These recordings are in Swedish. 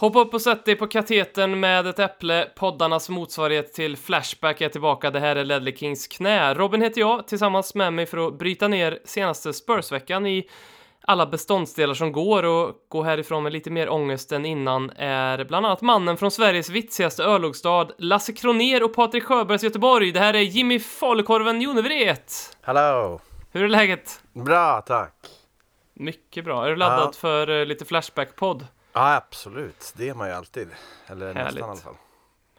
Hoppa upp och sätt dig på katetern med ett äpple. Poddarnas motsvarighet till Flashback är tillbaka. Det här är Ledley Kings knä. Robin heter jag, tillsammans med mig för att bryta ner senaste Spursveckan i alla beståndsdelar som går och gå härifrån med lite mer ångest än innan är bland annat mannen från Sveriges vitsigaste örlogsstad, Lasse Kroner och Patrik Sjöbergs Göteborg. Det här är Jimmy Falukorven Jonevret. Hallå! Hur är läget? Bra, tack! Mycket bra. Är du laddad Ja. för eh, lite Flashback-podd? Ja, absolut. Det är man ju alltid. Eller Härligt. nästan i alla fall.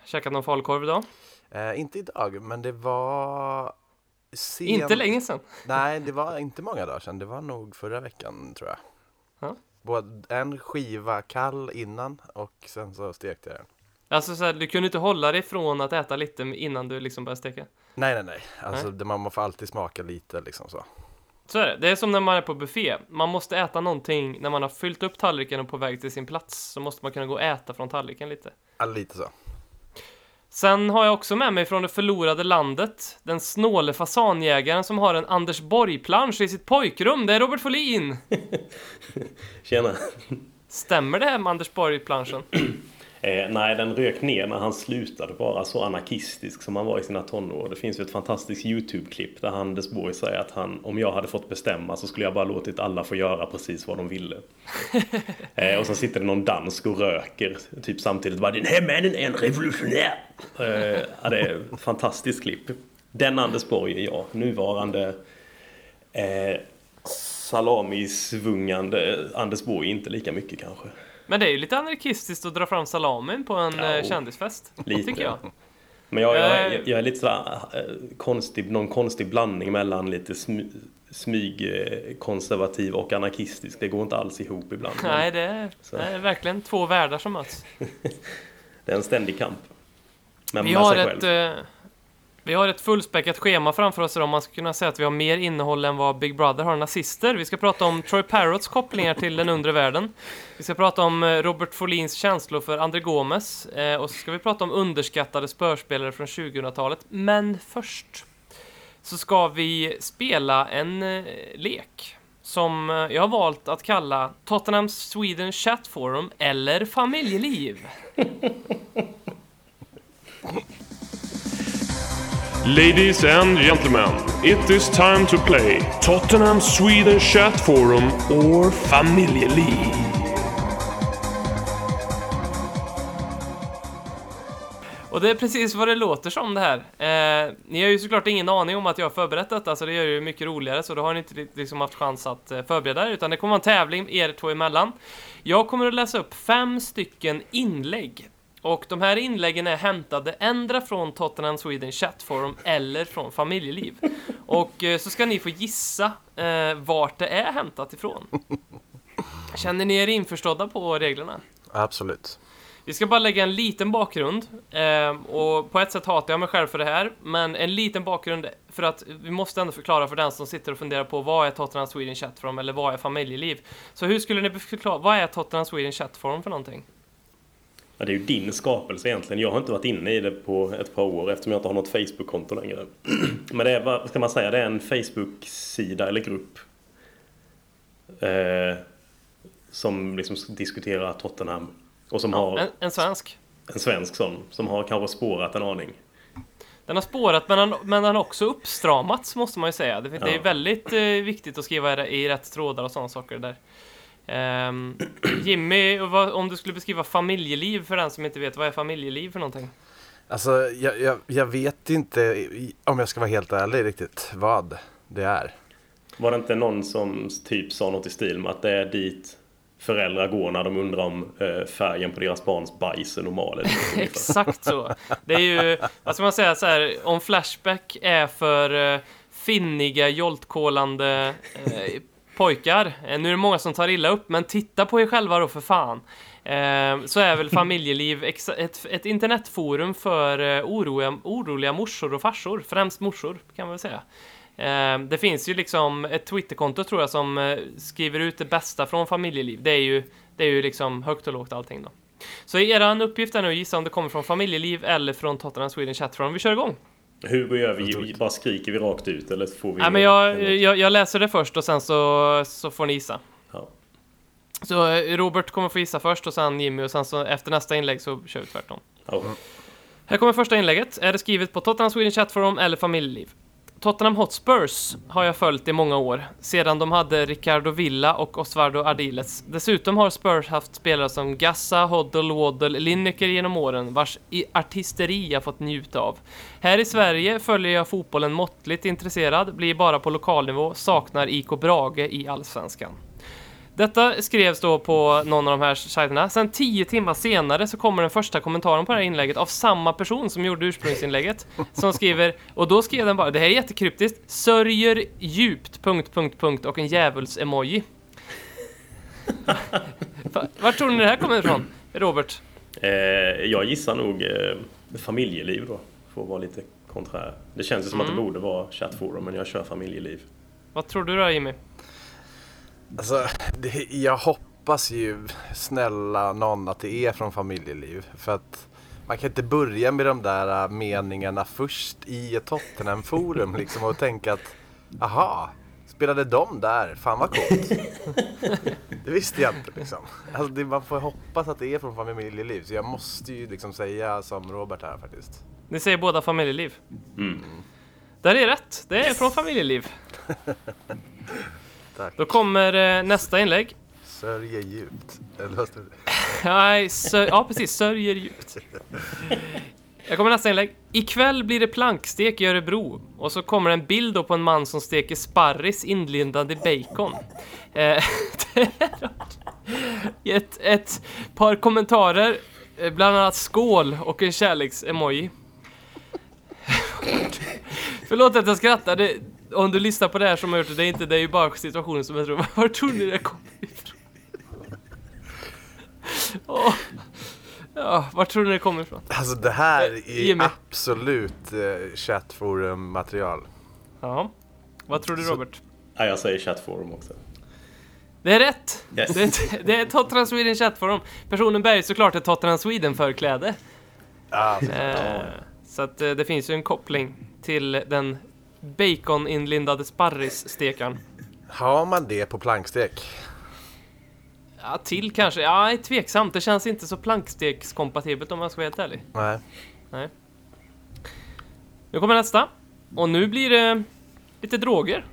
Käkat någon falukorv idag? Eh, inte idag, men det var... Sent... Inte länge sedan. Nej, det var inte många dagar sedan. Det var nog förra veckan, tror jag. Ja. Både en skiva kall innan och sen så stekte jag den. Alltså så här, du kunde inte hålla dig från att äta lite innan du liksom började steka. Nej, nej, nej. Alltså, Det, man får alltid smaka lite liksom så. Så är det. Det är som när man är på buffé. Man måste äta någonting när man har fyllt upp tallriken och på väg till sin plats. Så måste man kunna gå och äta från tallriken lite. Ja, lite så. Sen har jag också med mig från det förlorade landet den snåle fasanjägaren som har en Anders Borg-plansch i sitt pojkrum. Det är Robert Folin! Tjena. Stämmer det här med Anders Borg-planschen? Eh, nej, den rök ner när han slutade vara så anarkistisk som han var i sina tonår. Det finns ju ett fantastiskt YouTube-klipp där Anders Borg säger att han, om jag hade fått bestämma så skulle jag bara låtit alla få göra precis vad de ville. eh, och så sitter det någon dansk och röker, typ samtidigt bara Den här mannen är en revolutionär! Eh, ja, det är ett fantastiskt klipp. Den Anders Borg är jag, nuvarande eh, salamisvungande Anders Borg, inte lika mycket kanske. Men det är ju lite anarkistiskt att dra fram salamin på en Ja, eh, kändisfest. lite. Tycker jag. Men jag, jag, Eh. jag, jag är lite sådär eh, konstig, någon konstig blandning mellan lite smy, smyg eh, konservativ och anarkistisk. Det går inte alls ihop ibland. Nej, det är, det är verkligen två världar som möts. Det är en ständig kamp. Men Vi har, ett, själv. eh, vi har ett fullspäckat schema framför oss idag. Man skulle kunna säga att vi har mer innehåll än vad Big Brother har nazister. Vi ska prata om Troy Parrots kopplingar till den undre världen. Vi ska prata om eh, Robert Folins känslor för André Gomes. Eh, och så ska vi prata om underskattade spörspelare från 2000-talet. Men först så ska vi spela en eh, lek som jag har valt att kalla Tottenham Sweden Chat Forum eller Familjeliv. Ladies and gentlemen, it is time to play Tottenham Sweden Chat Forum or Familjeliv. Och det är precis vad det låter som det här. Eh, ni har ju såklart ingen aning om att jag har förberett detta, så det gör det ju mycket roligare, så då har ni inte liksom haft chans att eh, förbereda er, utan det kommer vara en tävling er två emellan. Jag kommer att läsa upp fem stycken inlägg. Och de här inläggen är hämtade ändra från Tottenham Sweden Chatforum eller från Familjeliv. Och eh, så ska ni få gissa eh, vart det är hämtat ifrån. Känner ni er införstådda på reglerna? Absolut. Vi ska bara lägga en liten bakgrund. Eh, och på ett sätt hatar jag mig själv för det här, men en liten bakgrund för att vi måste ändå förklara för den som sitter och funderar på vad är Tottenham Sweden Chatforum eller vad är familjeliv? Så hur skulle ni förklara, vad är Tottenham Sweden Chatforum för någonting? Ja, det är ju din skapelse egentligen. Jag har inte varit inne i det på ett par år eftersom jag inte har något Facebook-konto längre. Men det är, vad ska man säga, det är en Facebook-sida eller grupp. Eh, som liksom diskuterar Tottenham. Och som har En, en svensk. en svensk sån. Som har kanske spårat en aning. Den har spårat, men den, men den har också uppstramats, måste man ju säga. Det, det är Ja. väldigt eh, viktigt att skriva i, i rätt trådar och sådana saker där. Ehm, Jimmy, vad, om du skulle beskriva familjeliv för den som inte vet, vad är familjeliv för någonting? Alltså, jag, jag, jag vet inte om jag ska vara helt ärlig riktigt vad det är. Var det inte någon som typ sa något i stil med att det är dit föräldrar går när de undrar om eh, färgen på deras barns bajs är normal eller? Exakt så. Det är ju, vad ska man säga så här, om Flashback är för eh, finniga, joltkolande eh, pojkar. Eh, nu är det många som tar illa upp, men titta på er själva då för fan. Eh, så är väl familjeliv ett, ett internetforum för eh, oroliga, oroliga morsor och farsor, främst morsor kan man väl säga. Eh, det finns ju liksom ett Twitterkonto tror jag som eh, skriver ut det bästa från familjeliv. Det är ju, det är ju liksom högt och lågt allting då. Så er uppgift är nu att gissa om det kommer från familjeliv eller från Tottenham Sweden Chatforum. Vi kör igång! Hur gör vi? Bara skriker vi rakt ut eller får vi... Nej, men jag, jag, jag läser det först och sen så, så får ni gissa. Ja. Så eh, Robert kommer få gissa först och sen Jimmy och sen så efter nästa inlägg så kör vi tvärtom. Ja. Här kommer första inlägget. Är det skrivet på Tottenham Sweden Chatforum eller familjeliv? Tottenham Hotspurs har jag följt i många år, sedan de hade Ricardo Villa och Osvaldo Ardiles. Dessutom har Spurs haft spelare som Gassa, Hoddle, Waddle, Lineker genom åren, vars artisteri jag fått njuta av. Här i Sverige följer jag fotbollen måttligt intresserad, blir bara på lokalnivå, saknar IK Brage i Allsvenskan. Detta skrevs då på någon av de här sajterna. Sen tio timmar senare så kommer den första kommentaren på det här inlägget av samma person som gjorde ursprungsinlägget. Som skriver, och då skrev den bara, det här är jättekryptiskt, sörjer djupt, punkt, punkt, punkt och en djävuls-emoji. Va- Vart tror ni det här kommer ifrån? Robert? Eh, jag gissar nog eh, familjeliv då. För att vara lite konträr. Det känns ju som att Mm. det borde vara chattforum men jag kör familjeliv. Vad tror du då Jimmy? Alltså, det, jag hoppas ju snälla någon att det är från familjeliv. För att man kan inte börja med de där äh, meningarna först i ett Tottenham-forum liksom och tänka att aha, spelade de där? Fan vad coolt. det visste jag inte liksom. Alltså, det, man får hoppas att det är från familjeliv. Så jag måste ju liksom säga som Robert här faktiskt. Ni säger båda familjeliv. Mm. Där är rätt, det är från familjeliv. Tack. Då kommer eh, nästa inlägg. Sörjer djupt. Står det? Nej, sö- ja precis, sörjer djupt. Jag kommer nästa inlägg. Ikväll blir det plankstek i Örebro. Och så kommer en bild då på en man som steker sparris inlindad i bacon. Eh, ett, ett par kommentarer, eh, bland annat skål och en kärleks-emoji. Förlåt att jag skrattar, det, om du lyssnar på det här som jag gjort det, det är inte, det är ju bara situationen som jag tror, var tror ni det kommer ifrån? Åh. Ja, vart tror ni det kommer ifrån? Alltså det här Eh, är absolut eh, chattforum-material. Ja. Vad tror du Så- Robert? Ja, jag säger chattforum också. Det är rätt! Yes. Det, är, det är Tottenham Sweden Chatforum. Personen bär ju såklart ett Tottenham Sweden-förkläde. Ah, Eh, så att eh, det finns ju en koppling till den bacon-inlindade sparrisstekaren. har man det på plankstek? Ja, till kanske. Ja, tveksamt. Det känns inte så plankstekskompatibelt om jag ska vara helt ärlig. Nej. Nu kommer nästa. Och nu blir det lite droger.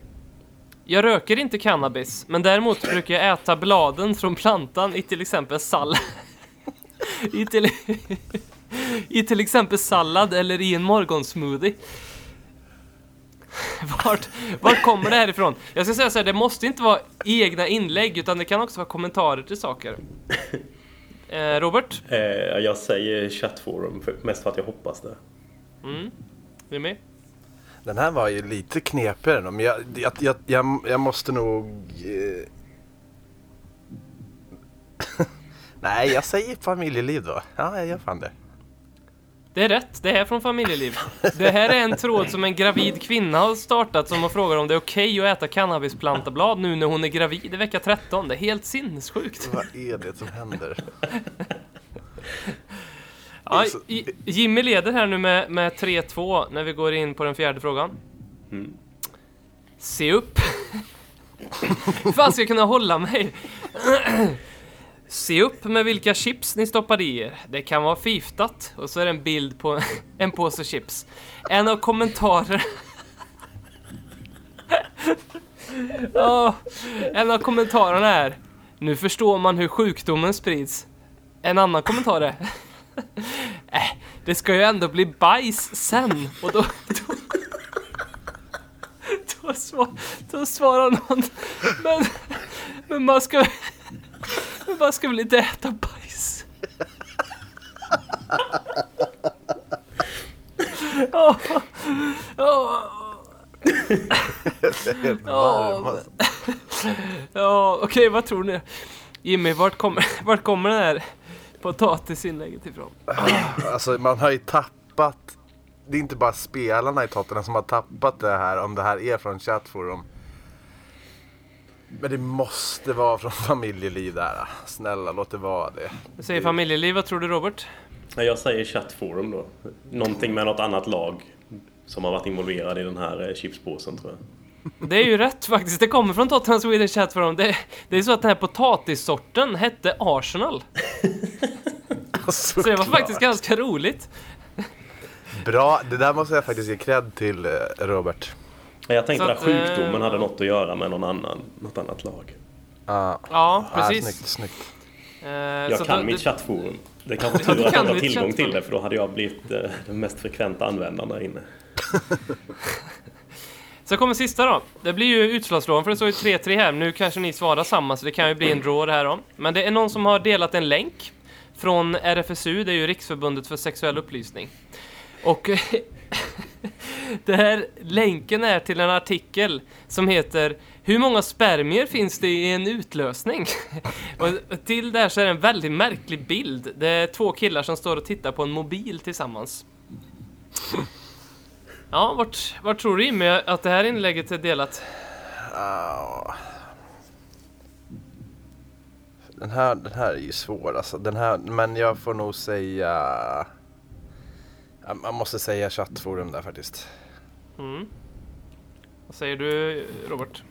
Jag röker inte cannabis, men däremot brukar jag äta bladen från plantan i till exempel sallad. I till, I till exempel sallad eller i en morgonsmoothie. Vart, vart kommer det här ifrån? Jag ska säga så här, det måste inte vara egna inlägg, utan det kan också vara kommentarer till saker. Eh, Robert, Eh, jag säger chattforum, för, mest för att jag hoppas det. är du med? Den här var ju lite knepigare men jag, jag, jag, jag, jag måste nog... Eh... Nej, jag säger familjeliv då. Ja, jag gör fan det. Det är rätt, det är från familjeliv. Det här är en tråd som en gravid kvinna har startat som har frågat om det är okej att äta cannabisplantablad nu när hon är gravid i vecka 13. Det är helt sinnessjukt. Vad är det som händer? Ja, I- Jimmy leder här nu med, med 3-2 när vi går in på den fjärde frågan. Se upp. Hur fan ska jag kunna hålla mig? Se upp med vilka chips ni stoppar i er. Det kan vara fiftat. Och så är det en bild på en påse chips. En av kommentarerna... oh, en av kommentarerna är Nu förstår man hur sjukdomen sprids. En annan kommentar är äh, det ska ju ändå bli bajs sen. Och då... Då, då, svar, då svarar någon, men, men man ska... Vi bara ska väl inte äta bajs? Ja, ja, ja, ja okej, vad tror ni? Jimmy, vart kommer, vart kommer det här potatisinlägget ifrån? Alltså man har ju tappat. Det är inte bara spelarna i Tottenham som har tappat det här om det här är från chattforum. Men det måste vara från familjeliv där. Snälla låt det vara det. Jag säger familjeliv, vad tror du Robert? Nej, Jag säger chattforum då. Någonting med något annat lag som har varit involverad i den här eh, chipspåsen tror jag. Det är ju rätt faktiskt, det kommer från Tottenham Swedish Chat Forum. Det, det är så att den här potatissorten hette Arsenal. Så det var faktiskt ganska roligt. Bra, det där måste jag faktiskt ge cred till eh, Robert. Men Jag tänkte Så att att, sjukdomen eh, hade något att göra med någon annan, något annat lag. Ja, Ja, ah, precis. snyggt, snyggt. Eh, Jag så kan då- mitt det- chattforum. Det är kanske tur att jag har tillgång till det för då hade jag blivit eh, den mest frekventa användaren där inne. Så kommer sista då. Det blir ju utslagsdrawn för det står ju 3-3 här. Nu kanske ni svarar samma så det kan ju bli en draw det här då. Men det är någon som har delat en länk från RFSU, det är ju Riksförbundet för sexuell upplysning. Och det här länken är till en artikel som heter Hur många spermier finns det i en utlösning? och till det här så är det en väldigt märklig bild. Det är två killar som står och tittar på en mobil tillsammans. Ja, vart, vart tror du Jimmy att det här inlägget är delat? Den här, den här är ju svår alltså. Den här, men jag får nog säga... Man måste säga chattforum där faktiskt. Mm. Vad säger du Robert?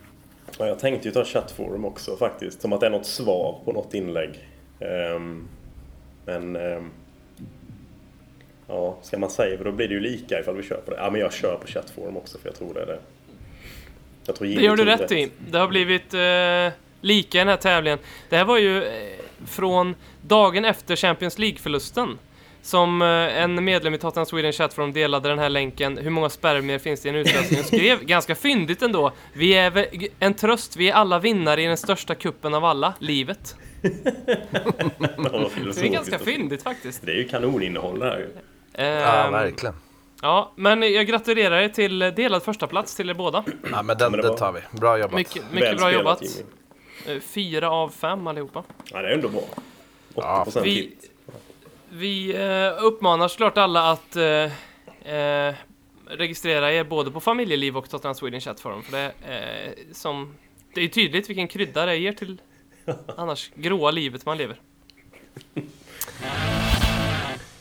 Ja, jag tänkte ju ta chattforum också faktiskt. Som att det är något svar på något inlägg. Ehm, men... ehm, ja, ska man säga för då blir det ju lika ifall vi kör på det. Ja, men jag kör på chattforum också för jag tror det är det. Jag tror Det gör du tog rätt i. Det har blivit eh, lika i den här tävlingen. Det här var ju eh, från dagen efter Champions League-förlusten. Som eh, en medlem i Tottenham Sweden Chatforum delade den här länken. Hur många spermier finns det i en utlösning? Och skrev ganska fyndigt ändå. Vi är en tröst, vi är alla vinnare i den största kuppen av alla, livet. Ja, Det är ganska och- fyndigt faktiskt. Det är ju kanoninnehåll det här ju. Ja, Ehm, verkligen. Ja, men jag gratulerar er till delad första plats till er båda. Ja, men den, den tar vi. Bra jobbat. Mycket, mycket bra jobbat. Eh, Fyra av fem allihopa. Ja, det är ändå bra. 80% Vi, hit. Vi eh, uppmanar såklart alla att eh, eh, registrera er både på Familjeliv och Tottenham Sweden Chat Forum. För det är som... Det är tydligt vilken krydda det ger till annars gråa livet man lever.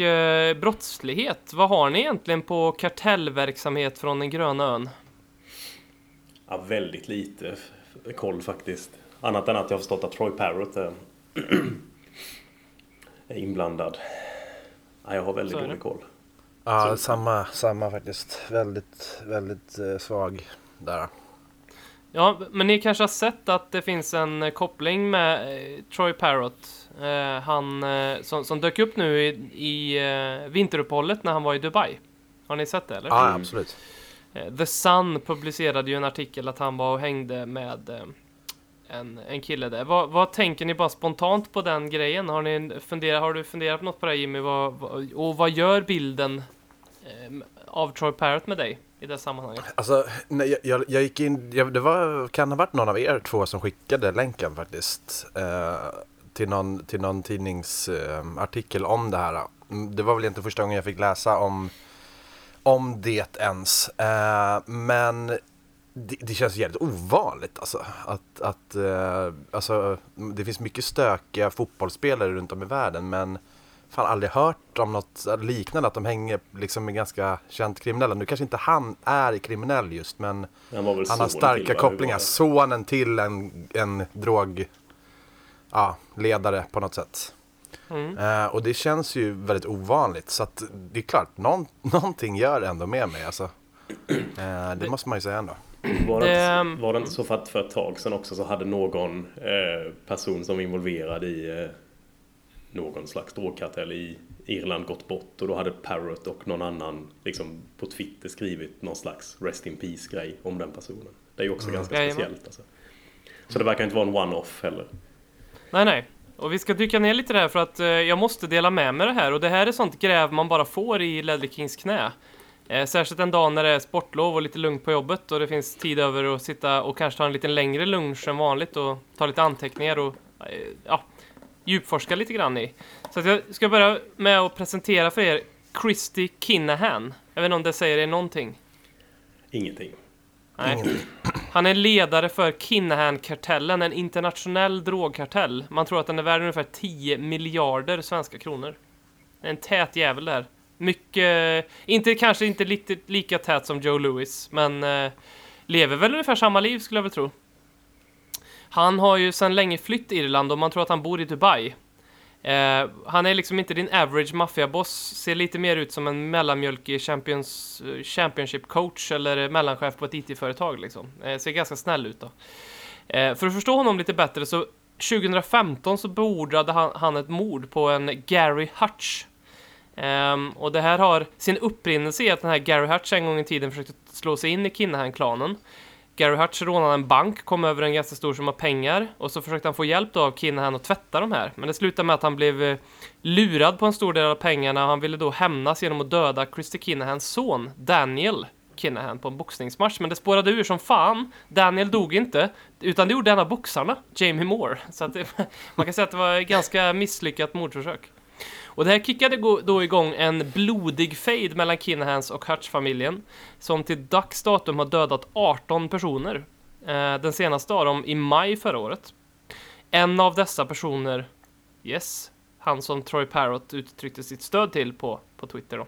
eh, brottslighet. Vad har ni egentligen på kartellverksamhet från den gröna ön? Ja, väldigt lite koll faktiskt. Annat än att jag har förstått att Troy Parrott är, är inblandad. Ja, jag har väldigt det. dålig koll. Ja, samma, samma faktiskt. Väldigt, väldigt eh, svag där. Ja, men ni kanske har sett att det finns en koppling med eh, Troy Parrott. Eh, han eh, som, som dök upp nu i, i eh, vinteruppehållet när han var i Dubai. Har ni sett det eller? Ja, absolut. Eh, The Sun publicerade ju en artikel att han var och hängde med en, en kille där. Vad, vad tänker ni bara spontant på den grejen? Har, ni funderat, har du funderat på något på det Jimmy? Vad, vad, och vad gör bilden av Troy Parrott med dig i det sammanhanget? Alltså, nej, jag, jag, gick in, jag, det var, kan ha varit någon av er två som skickade länken faktiskt. Till någon, till någon tidningsartikel om det här. Mm, Det var väl inte första gången jag fick läsa om, om det ens. Eh, men det, det känns jävligt ovanligt alltså. Att, att, eh, alltså. Det finns mycket stökiga fotbollsspelare runt om i världen men fan aldrig hört om något liknande, att de hänger liksom med ganska känt kriminella. Nu kanske inte han är kriminell just, men Han har starka kopplingar. Sonen till en, en drog, ja, ledare på något sätt. Mm. Eh, och det känns ju väldigt ovanligt, så att det är klart, någon, någonting gör ändå med mig alltså. Eh, det måste man ju säga ändå. Var det, inte, var det inte så för att för ett tag sedan också så hade någon eh, person som var involverad i eh, någon slags drogkartell i Irland gått bort och då hade Parrot och någon annan liksom på Twitter skrivit någon slags Rest in Peace grej om den personen. Det är ju också ganska Jajamän. speciellt alltså. Så det verkar inte vara en one-off heller. Nej, nej. Och vi ska dyka ner lite där för att eh, jag måste dela med mig det här och det här är sånt gräv man bara får i Ledley Kings knä. Eh, särskilt en dag när det är sportlov och lite lugnt på jobbet och det finns tid över att sitta och kanske ta en lite längre lunch än vanligt och ta lite anteckningar och eh, ja, djupforska lite grann i. Så att jag ska börja med att presentera för er Christy Kinahan. Jag vet inte om det säger er någonting? Ingenting. Nej. Han är ledare för Kinahan-kartellen, en internationell drogkartell. Man tror att den är värd ungefär 10 miljarder svenska kronor. En tät jävel där. Mycket, inte kanske inte lite, lika tät som Joe Louis, men eh, lever väl ungefär samma liv skulle jag väl tro. Han har ju sedan länge flytt Irland och man tror att han bor i Dubai. Eh, han är liksom inte din average maffiaboss, ser lite mer ut som en mellanmjölkig champions, eh, championship coach eller mellanchef på ett IT-företag liksom. Eh, ser ganska snäll ut då. Eh, för att förstå honom lite bättre så 2015 så beordrade han, han ett mord på en Gary Hutch. Ehm, och det här har sin upprinnelse i att den här Gary Hutch en gång i tiden försökte slå sig in i Kinahan-klanen. Gary Hutch rånade en bank, kom över en ganska stor summa pengar och så försökte han få hjälp då av Kinahan att tvätta de här. Men det slutade med att han blev eh, lurad på en stor del av pengarna och han ville då hämnas genom att döda Christy Kinahans son Daniel Kinahan på en boxningsmatch. Men det spårade ur som fan. Daniel dog inte, utan det gjorde en av boxarna, Jamie Moore. Så att det, man kan säga att det var ett ganska misslyckat mordförsök. Och det här kickade då igång en blodig fejd mellan Kinahans och Hutch-familjen som till dags datum har dödat 18 personer. Eh, den senaste av dem i maj förra året. En av dessa personer, yes, han som Troy Parrott uttryckte sitt stöd till på, på Twitter då.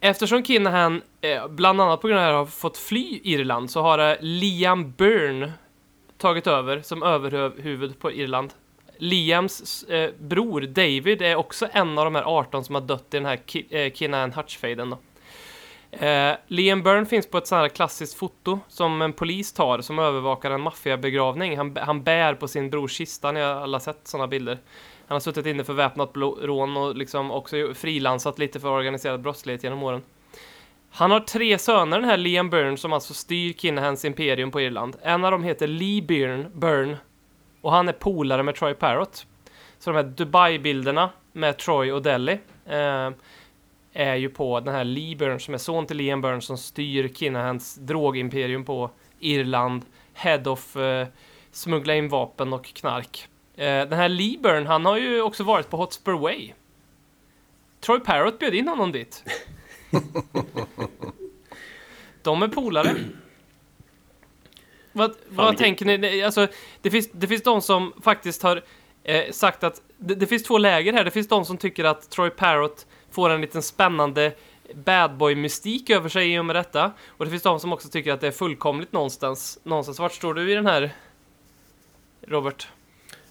Eftersom Kinahan, eh, bland annat på grund av det här, har fått fly Irland så har eh, Liam Byrne tagit över som överhuvud på Irland. Liams eh, bror David är också en av de här 18 som har dött i den här Ki- eh, Kinahan Hutch-fejden. då. Eh, Liam Byrne finns på ett sånt här klassiskt foto som en polis tar som övervakar en maffiabegravning. Han, han bär på sin brors kista, ni har alla sett sådana bilder. Han har suttit inne för väpnat rån och liksom också frilansat lite för organiserad brottslighet genom åren. Han har tre söner, den här Liam Byrne, som alltså styr Kinahans imperium på Irland. En av dem heter Lee Byrne, Byrne och han är polare med Troy Parrott. Så de här Dubai-bilderna med Troy och Delhi eh, är ju på den här Lee Byrne som är son till Liam Byrne som styr Kinahans drogimperium på Irland. Head of eh, smuggla in vapen och knark. Eh, den här Lee Byrne, han har ju också varit på Hotspur Way. Troy Parrott bjöd in honom dit. De är polare. Vad, vad tänker ni? Det- Alltså, det, finns, det finns de som faktiskt har eh, sagt att det, det finns två läger här. Det finns de som tycker att Troy Parrott får en liten spännande bad boy-mystik över sig i och med detta. Och det finns de som också tycker att det är fullkomligt någonstans. någonstans. Vart står du i den här, Robert?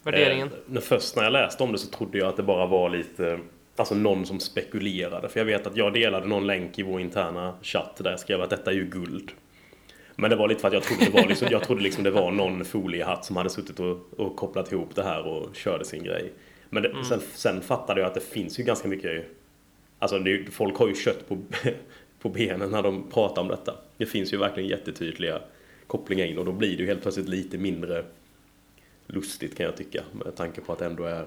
Värderingen? Eh, när först när jag läste om det så trodde jag att det bara var lite Alltså någon som spekulerade. För jag vet att jag delade någon länk i vår interna chatt där jag skrev att detta är ju guld. Men det var lite för att jag trodde det var liksom, jag trodde liksom det var någon foliehatt som hade suttit och, och kopplat ihop det här och körde sin grej. Men det, sen, sen fattade jag att det finns ju ganska mycket Alltså det, folk har ju kött på, på benen när de pratar om detta. Det finns ju verkligen jättetydliga kopplingar in och då blir det ju helt plötsligt lite mindre lustigt kan jag tycka. Med tanke på att det ändå är...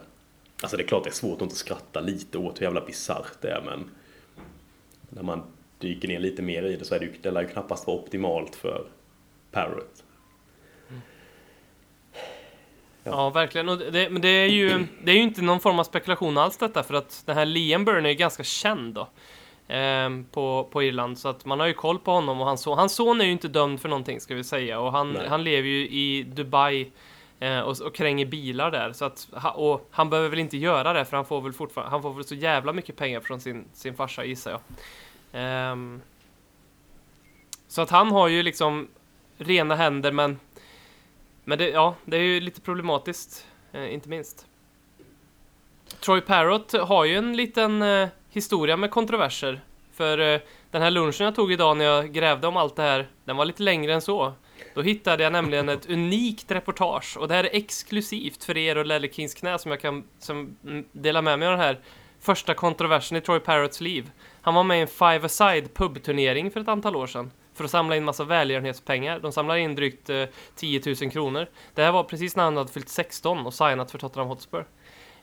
Alltså det är klart det är svårt att inte skratta lite åt hur jävla bisarrt det är men... När man dyker ner lite mer i det så är det ju, det lär ju knappast vara optimalt för Parrot. Ja, verkligen. Och det, men det är, ju, det är ju inte någon form av spekulation alls detta, för att den här Liam Byrne är ju ganska känd då. ehm, på, på Irland, så att man har ju koll på honom och hans son. Hans son är ju inte dömd för någonting, ska vi säga. Och han, Nej. han lever ju i Dubai Eh, och, och kränger bilar där. Så att, och han behöver väl inte göra det för han får väl fortfarande, han får väl så jävla mycket pengar från sin, sin farsa gissar jag. Um, så att han har ju liksom rena händer men Men det, ja, det är ju lite problematiskt, eh, inte minst. Troy Parrott har ju en liten eh, historia med kontroverser. För eh, den här lunchen jag tog idag när jag grävde om allt det här, den var lite längre än så. Då hittade jag nämligen ett unikt reportage och det här är exklusivt för er och Lelle Kings knä som jag kan som, dela med mig av den här första kontroversen i Troy Parrotts liv. Han var med i en five-a-side pubturnering för ett antal år sedan för att samla in massa välgörenhetspengar. De samlar in drygt eh, 10 000 kronor. Det här var precis när han hade fyllt 16 och signat för Tottenham Hotspur.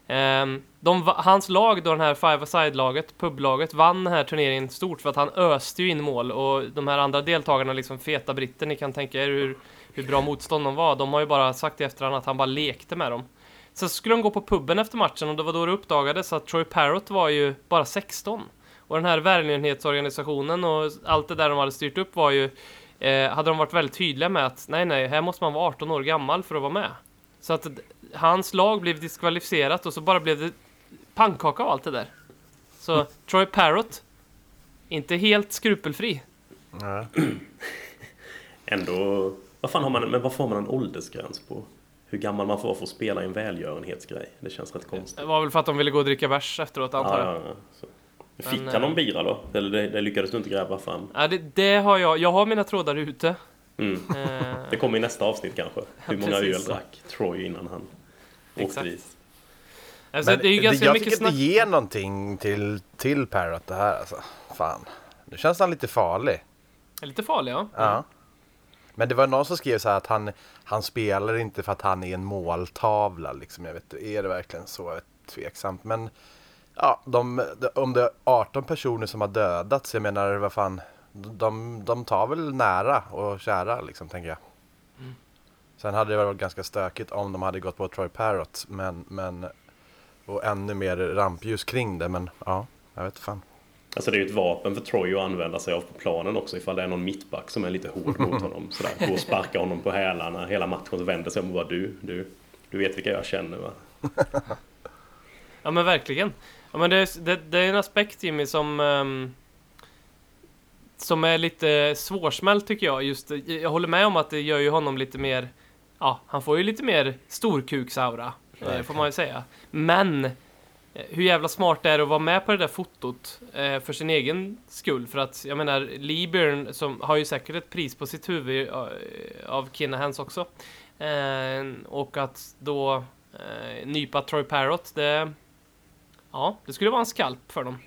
Um, de, hans lag, då den här five-a-side-laget, publaget, vann den här turneringen stort för att han öste ju in mål och de här andra deltagarna, liksom feta britter, ni kan tänka er hur, hur bra motstånd de var. De har ju bara sagt i efterhand att han bara lekte med dem. Så skulle de gå på puben efter matchen och det var då det uppdagades att Troy Parrott var ju bara 16. Och den här välgörenhetsorganisationen och allt det där de hade styrt upp var ju eh, hade de varit väldigt tydliga med att nej, nej, här måste man vara 18 år gammal för att vara med. Så att hans lag blev diskvalificerat och så bara blev det pannkaka av allt det där. Så Troy Parrott, inte helt skrupelfri. Ja. Ändå... Vad fan har man, men varför har man en åldersgräns på hur gammal man får vara för att spela i en välgörenhetsgrej? Det känns rätt konstigt. Det var väl för att de ville gå och dricka bärs efteråt antar Ja, jag. ja, ja. Så. Fick Men, han någon eh, bira då? Eller det, det lyckades du inte gräva fram? Ja, det, det har jag. Jag har mina trådar ute. Mm. Eh, Det kommer i nästa avsnitt kanske. Hur många öl drack Troy innan han åkte dit? alltså, Men det är ju ganska jag mycket tycker snack. inte ge någonting till, till Parrot det här alltså. Fan. Nu känns han lite farlig. Lite farlig, ja. Ja. Men det var någon som skrev så här att han, han spelar inte för att han är en måltavla. Liksom. Jag vet är det verkligen så? Tveksamt. Men ja, de, de, om det är 18 personer som har dödats, jag menar vad fan. De, de tar väl nära och kära liksom, tänker jag. Sen hade det varit ganska stökigt om de hade gått på Troy Parrott. Men, men, och ännu mer rampljus kring det. Men ja, jag vet fan. Alltså det är ju ett vapen för Troy att använda sig av på planen också ifall det är någon mittback som är lite hård mot honom. Sådär, gå och sparka honom på hälarna hela matchen så vänder sig om och bara du, du, du vet vilka jag känner va? Ja men verkligen. Ja, men det, är- det, det är en aspekt Jimmy som ehm, som är lite svårsmält tycker jag. Just, jag håller med om att det gör ju honom lite mer Ja, han får ju lite mer storkuksaura. eh, Får man ju säga. Men eh, hur jävla smart det är att vara med på det där fotot eh, för sin egen skull. För att jag menar, Lee Byrne som har ju säkert ett pris på sitt huvud eh, av Kinahans också. Eh, och att då eh, nypa Troy Parrott, det... Ja, det skulle vara en skalp för dem.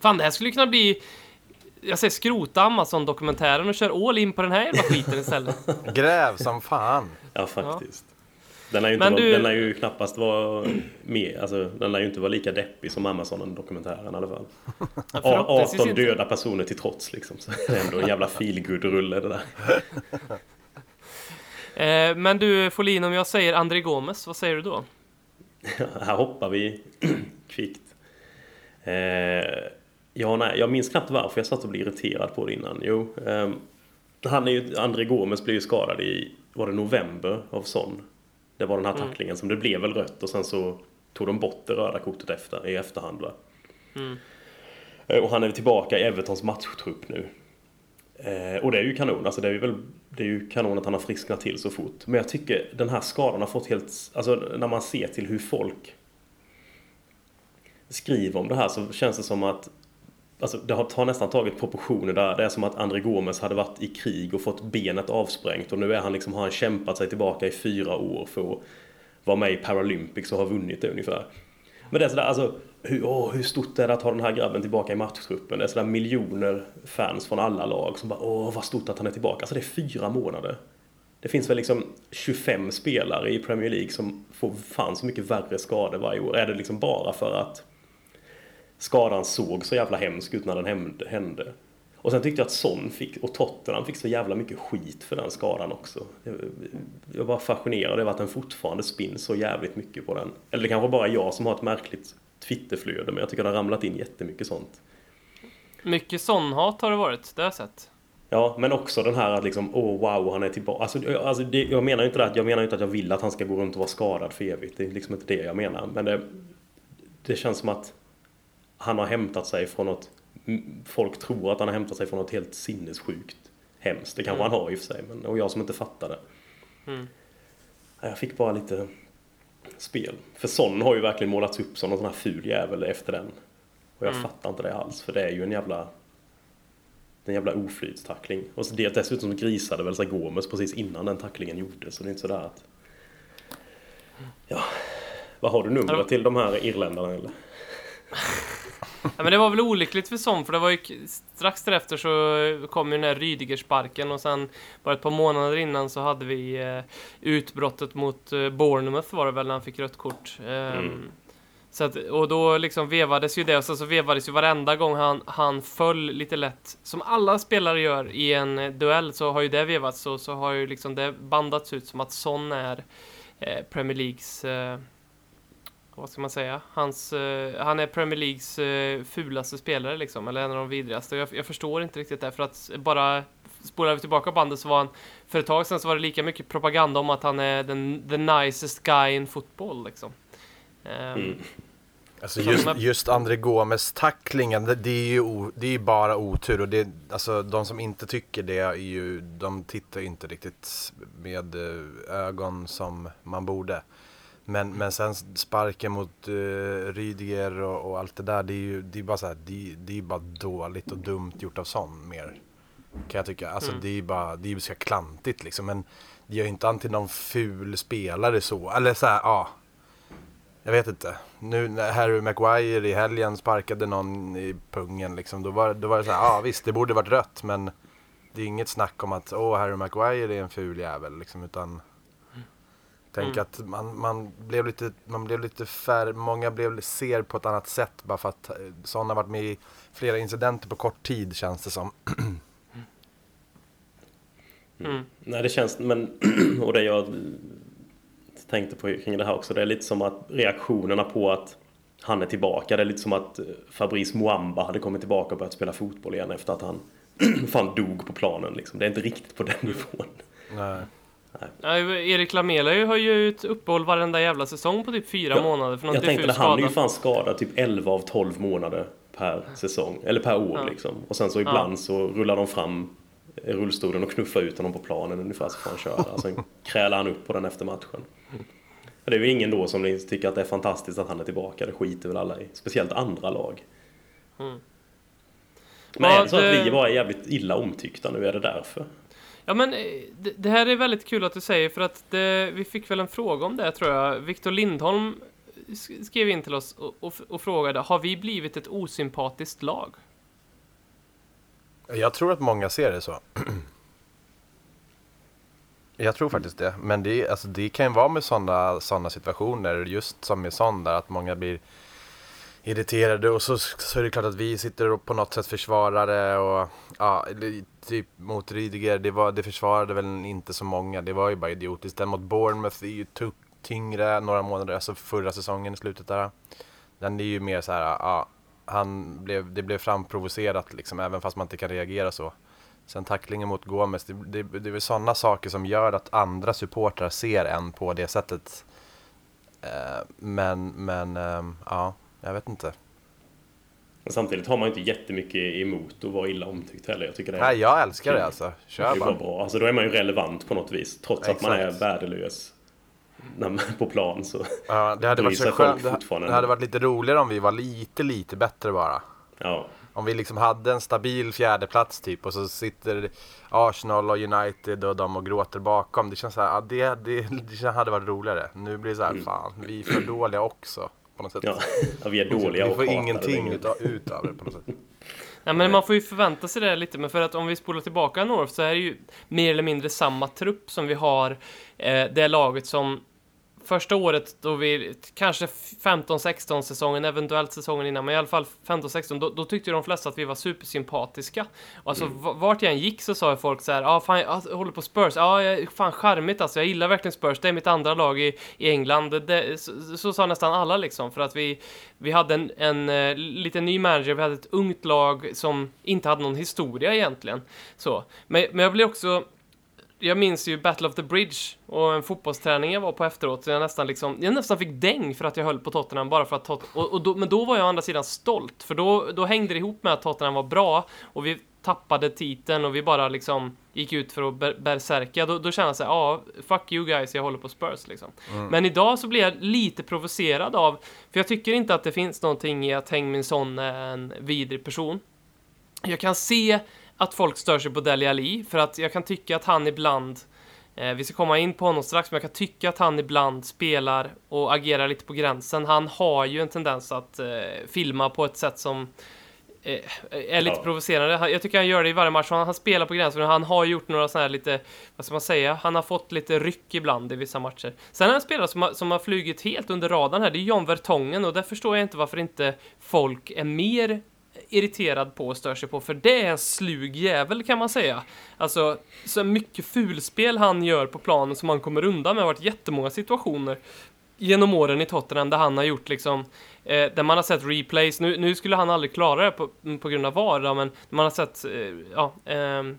Fan, det här skulle kunna bli... Jag säger skrota Amazon-dokumentären och kör all in på den här jävla skiten istället. Gräv som fan. Ja faktiskt. Den lär ju, inte Men vara, du- den lär ju knappast vara mer, alltså den lär ju inte vara lika deppig som Amazon-dokumentären i alla fall. A- förhoppningsvis 18 inte. döda personer till trots liksom. Så det är ändå en jävla feelgood-rulle det där. Eh, men du Folin, om jag säger André Gomes, vad säger du då? Här hoppar vi kvickt. Eh, ja, nej, jag minns knappt varför jag satt och blev irriterad på det innan. Jo, ehm, han är ju, André Gomes blev ju skadad i, var det november av sån? Det var den här tacklingen som det blev väl rött och sen så tog de bort det röda kortet efter, i efterhand va? Eh, Och han är tillbaka i Evertons matchtrupp nu. Eh, och det är ju kanon, alltså det är ju, väl, det är ju kanon att han har frisknat till så fort. Men jag tycker den här skadan har fått helt, alltså när man ser till hur folk skriver om det här så känns det som att Alltså det har, nästan tagit proportioner där det är som att André Gomes hade varit i krig och fått benet avsprängt och nu är han liksom, har han kämpat sig tillbaka i fyra år för att vara med i Paralympics och ha vunnit det ungefär. Men det är sådär, alltså hur, åh, hur stort är det att ha den här grabben tillbaka i matchtruppen? Det är sådär miljoner fans från alla lag som bara åh vad stort att han är tillbaka. Alltså det är fyra månader. Det finns väl liksom 25 spelare i Premier League som får fan så mycket värre skador varje år. Är det liksom bara för att skadan såg så jävla hemsk ut när den hände- hände? Och sen tyckte jag att Son fick, och Tottenham fick så jävla mycket skit för den skadan också. Jag- var fascinerad över att den fortfarande spinns så jävligt mycket på den. Eller det kanske bara är jag som har ett märkligt Twitterflöde, men jag tycker det har ramlat in jättemycket sånt. Mycket sån-hat har det varit, det har jag sett. Ja, men också den här att liksom, åh wow, han är tillbaka. Alltså, alltså det, jag menar ju inte det att jag menar inte att jag vill att han ska gå runt och vara skadad för evigt. Det är liksom inte det jag menar. Men det, det känns som att han har hämtat sig från något... Folk tror att han har hämtat sig från något helt sinnessjukt hemskt. Det kanske han har i och för sig, men och jag som inte fattar det. Mm. Jag fick bara lite spel. För Son har ju verkligen målats upp som någon sån här ful jävel efter den. Och jag Mm. fattar inte det alls, för det är ju en jävla... En jävla oflytstackling. Och så det, dessutom så grisade väl sig Gomes precis innan den tacklingen gjordes. Så det är inte sådär att... Ja... Vad har du numret till de här irländarna eller? Ja, men det var väl olyckligt för Son, för det var ju strax därefter så kom ju den här Rydiger-sparken och sen bara ett par månader innan så hade vi eh, utbrottet mot eh, Bournemouth var det väl när han fick rött kort. Ehm, Mm. så att, och då liksom vevades ju det och sen så vevades ju varenda gång han, han föll lite lätt, som alla spelare gör i en eh, duell, så har ju det vevats och så har ju liksom det bandats ut som att Son är eh, Premier Leagues vad ska man säga? Hans, eh, han är Premier Leagues eh, fulaste spelare liksom, eller en av de vidrigaste. Jag, jag förstår inte riktigt det, för att bara spolar vi tillbaka bandet så var han, för ett tag sedan så var det lika mycket propaganda om att han är den the nicest guy in football liksom. Ehm, Mm. Alltså just, just André Gomes tacklingen, det, det är ju o, det är ju bara otur och det, alltså de som inte tycker det är ju, de tittar ju inte riktigt med eh, ögon som man borde. Men, men sen sparken mot uh, Rydiger och, och allt det där, det är ju det är bara så här, det, det är bara dåligt och dumt gjort av sån mer. Kan jag tycka. Alltså Mm. det är ju bara, det är ju så klantigt liksom. Men det gör ju inte han till någon ful spelare så. Eller så här, ja. Jag vet inte. Nu när Harry Maguire i helgen sparkade någon i pungen liksom. Då var, då var det så här, ja visst det borde varit rött men det är inget snack om att åh Harry Maguire är en ful jävel liksom. Utan tänk Mm. att man, man blev lite, man blev lite färre, många blev, ser på ett annat sätt bara för att eh, sådana varit med i flera incidenter på kort tid känns det som. mm. Nej, det känns, men och det jag tänkte på kring det här också, det är lite som att reaktionerna på att han är tillbaka, det är lite som att eh, Fabrice Muamba hade kommit tillbaka och börjat spela fotboll igen efter att han fan dog på planen liksom. Det är inte riktigt på den nivån. Nej. Ja, Erik Lamela har ju ett uppehåll varenda jävla säsong på typ fyra Ja, månader för någon Jag tänkte att han är ju skada. fan skadad typ 11 av 12 månader per säsong, eller per år Ja. liksom. Och sen så ibland så rullar de fram rullstolen och knuffar ut honom på planen ungefär så får han köra. Sen krälar han upp på den efter matchen. Och det är väl ingen då som tycker att det är fantastiskt att han är tillbaka. Det skiter väl alla i. Speciellt andra lag. Mm. Men är det så att vi eh, bara är jävligt illa omtyckta nu? Är det därför? Ja men eh, det, det här är väldigt kul att du säger för att det, vi fick väl en fråga om det tror jag. Viktor Lindholm eh, skrev in till oss och, och, och frågade Har vi blivit ett osympatiskt lag? Jag tror att många ser det så. Jag tror faktiskt det. Men det, alltså, det kan ju vara med sådana såna situationer, just som med sån där, att många blir irriterade och så, så är det klart att vi sitter och på något sätt försvarar det och ja, typ mot Rydiger, det, var, det försvarade väl inte så många, det var ju bara idiotiskt. Den mot Bournemouth är ju tyngre några månader, alltså förra säsongen i slutet där. Den är ju mer så här, ja, han blev, det blev framprovocerat liksom, även fast man inte kan reagera så. Sen tacklingen mot Gomes, det, det, det är väl sådana saker som gör att andra supportrar ser en på det sättet. Eh, men, men, eh, ja, jag vet inte. Men samtidigt har man inte jättemycket emot att vara illa omtyckt heller. Jag tycker det är, Nej, jag älskar det alltså. det Kör är bara bra. Alltså då är man ju relevant på något vis. Trots att man är Exakt. värdelös. På plan så. Ja, det hade varit så skönt. Det, hade varit lite roligare om vi var lite, lite bättre bara. Ja. Om vi liksom hade en stabil fjärdeplats typ och så sitter Arsenal och United och de och gråter bakom. Det känns så här, ja, det, det, det hade varit roligare. Nu blir det så här, fan, vi är för dåliga också. På något sätt. Ja, ja, vi är dåliga vi får ingenting utav, utav det på något sätt. Nej men man får ju förvänta sig det lite, men för att om vi spolar tillbaka North så är det ju mer eller mindre samma trupp som vi har eh, det laget som första året då vi, kanske 15-16 säsongen, eventuellt säsongen innan, men i alla fall 15-16, då, då tyckte de flesta att vi var supersympatiska. Och alltså Mm. vart jag än gick så sa ju folk så här, ja ah, fan jag håller på Spurs, ja jag- fan charmigt alltså, jag gillar verkligen Spurs, det är mitt andra lag i, i England. Det, så, så sa nästan alla liksom, för att vi, vi hade en, en eh, lite ny manager, vi hade ett ungt lag som inte hade någon historia egentligen. Så. Men, men jag blir också jag minns ju Battle of the Bridge och en fotbollsträning jag var på efteråt. Så jag nästan liksom, jag nästan fick däng för att jag höll på Tottenham bara för att Tot och, och då, Men då var jag å andra sidan stolt, för då, då hängde det ihop med att Tottenham var bra och vi tappade titeln och vi bara liksom gick ut för att ber- berserka. Då, då kände jag så här, ja, fuck you guys, jag håller på Spurs liksom. Men idag så blir jag lite provocerad av, för jag tycker inte att det finns någonting i att Heng Min Son är en vidrig person. Jag kan se att folk stör sig på Dele Alli, för att jag kan tycka att han ibland eh, vi ska komma in på honom strax, men jag kan tycka att han ibland spelar och agerar lite på gränsen. Han har ju en tendens att eh, filma på ett sätt som eh, är lite Ja. provocerande. Jag tycker han gör det i varje match. Han, han spelar på gränsen han har gjort några sådana här lite, vad ska man säga, han har fått lite ryck ibland i vissa matcher. Sen är en spelare som har, som har flugit helt under radarn här, det är John Vertongen och där förstår jag inte varför inte folk är mer irriterad på och stör sig på, för det är en slug jävel kan man säga. Alltså, så mycket fulspel han gör på planen som han kommer undan med har varit jättemånga situationer genom åren i Tottenham där han har gjort liksom, eh, där man har sett replays, nu, nu skulle han aldrig klara det på, på grund av VAR, då, men man har sett, eh, ja, ehm,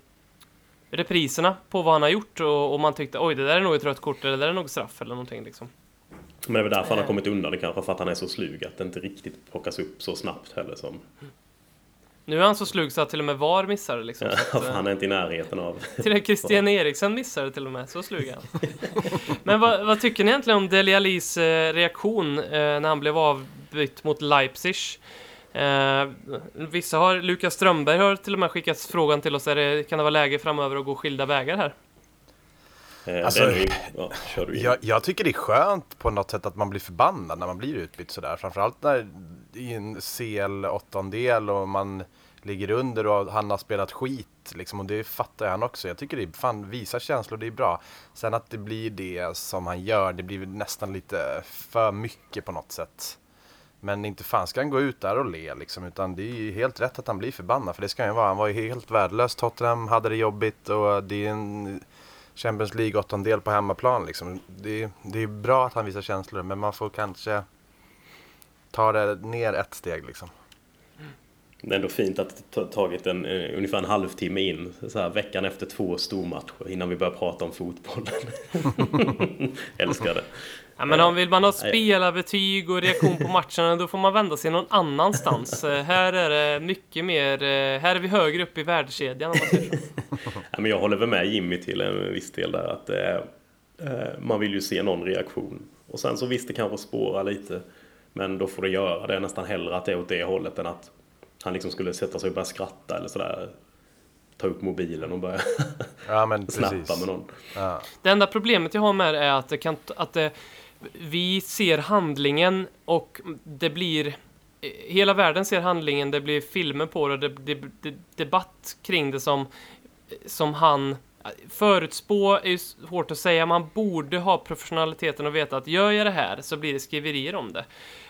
repriserna på vad han har gjort och, och man tyckte oj, det där är nog ett rött kort eller det där är nog straff eller någonting liksom. Men det är väl därför han har kommit undan det kanske, för att han är så slug att det inte riktigt plockas upp så snabbt heller som... Nu är han så slug så att till och med VAR missar det liksom. Så Ja, att, för eh, han är inte i närheten av... Till och med Christian Eriksen missade till och med, så slug han. Men vad, vad tycker ni egentligen om Dele Allis eh, reaktion eh, när han blev avbytt mot Leipzig? Eh, vissa har, Lukas Strömberg har till och med skickat frågan till oss, är det, kan det vara läge framöver att gå skilda vägar här? Alltså, det ja, Jag, jag tycker det är skönt på något sätt att man blir förbannad när man blir utbytt sådär. Framförallt när i en CL-åttondel och man ligger under och han har spelat skit. Liksom, och det fattar han också. Jag tycker det är, fan, visa känslor, det är bra. Sen att det blir det som han gör, det blir nästan lite för mycket på något sätt. Men inte fan ska han gå ut där och le liksom, utan det är ju helt rätt att han blir förbannad. För det ska han ju vara. Han var ju helt värdelös. Tottenham hade det jobbigt och det är en Champions League åttondel på hemmaplan liksom. Det, det är bra att han visar känslor, men man får kanske ta det ner ett steg liksom. Det är ändå fint att det har tagit en, eh, ungefär en halvtimme in, så här, veckan efter två stormatcher, innan vi börjar prata om fotbollen. Älskar det. Ja, men om vill man ha spelarbetyg och reaktion på matcherna, då får man vända sig någon annanstans. Eh, här är det mycket mer, eh, här är vi högre upp i värdekedjan om man. Ja, men jag håller väl med Jimmy till en viss del där att eh, man vill ju se någon reaktion. Och sen så visst det kanske spårar lite. Men då får det göra det nästan hellre att det är åt det hållet än att han liksom skulle sätta sig och börja skratta eller sådär. Ta upp mobilen och börja Ja men snappa precis. med någon. Ja. Det enda problemet jag har med det är att det kan, att det, vi ser handlingen och det blir Hela världen ser handlingen, det blir filmer på det, det, det, det debatt kring det som Som han Förutspå är ju svårt att säga, man borde ha professionaliteten och veta att gör jag det här så blir det skriverier om det.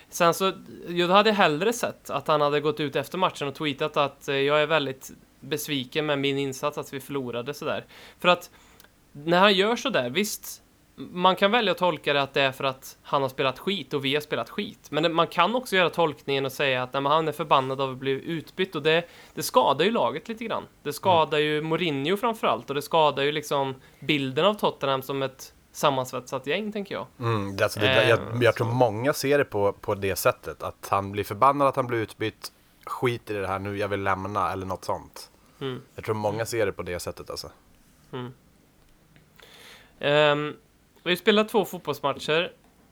Sen så, jag hade hellre sett att han hade gått ut efter matchen och tweetat att eh, jag är väldigt besviken med min insats, att vi förlorade sådär. För att när han gör sådär, visst, man kan välja att tolka det att det är för att han har spelat skit och vi har spelat skit. Men man kan också göra tolkningen och säga att nej, han är förbannad av att bli utbytt och det, det skadar ju laget lite grann. Det skadar ju Mourinho framförallt och det skadar ju liksom bilden av Tottenham som ett sammansvetsat gäng, tänker jag. Mm, alltså, det, jag, Eh, jag tror många ser det på, på det sättet. Att han blir förbannad att han blir utbytt. Skit i det här nu, jag vill lämna eller något sånt. Mm. Jag tror många ser det på det sättet alltså. Um, vi spelat två fotbollsmatcher.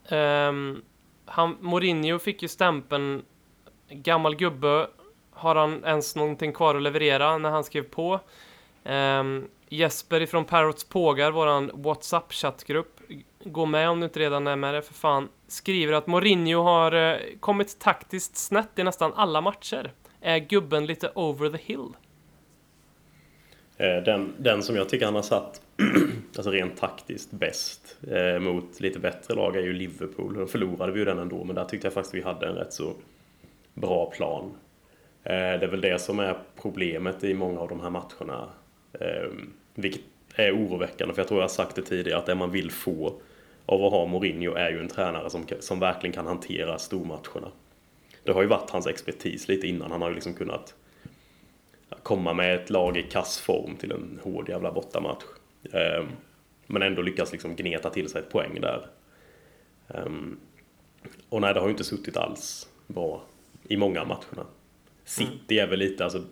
Um, han, Mourinho fick ju stämpeln gammal gubbe. Har han ens någonting kvar att leverera när han skrev på? Ehm, Jesper ifrån Parrots Pågar, våran WhatsApp-chattgrupp, gå med om du inte redan är med det för fan, skriver att Mourinho har eh, kommit taktiskt snett i nästan alla matcher. Är gubben lite over the hill? Eh, den, den som jag tycker han har satt, alltså rent taktiskt, bäst eh, mot lite bättre lag är ju Liverpool. Då förlorade vi ju den ändå, men där tyckte jag faktiskt vi hade en rätt så bra plan. Eh, Det är väl det som är problemet i många av de här matcherna. Eh, vilket är oroväckande, för jag tror jag har sagt det tidigare, att det man vill få av att ha Mourinho är ju en tränare som, som verkligen kan hantera stormatcherna. Det har ju varit hans expertis lite innan, han har ju liksom kunnat komma med ett lag i kassform till en hård jävla bortamatch. Ehm, men ändå lyckas liksom gneta till sig ett poäng där. Ehm, och nej, det har ju inte suttit alls bra i många av matcherna. City är väl lite, alltså...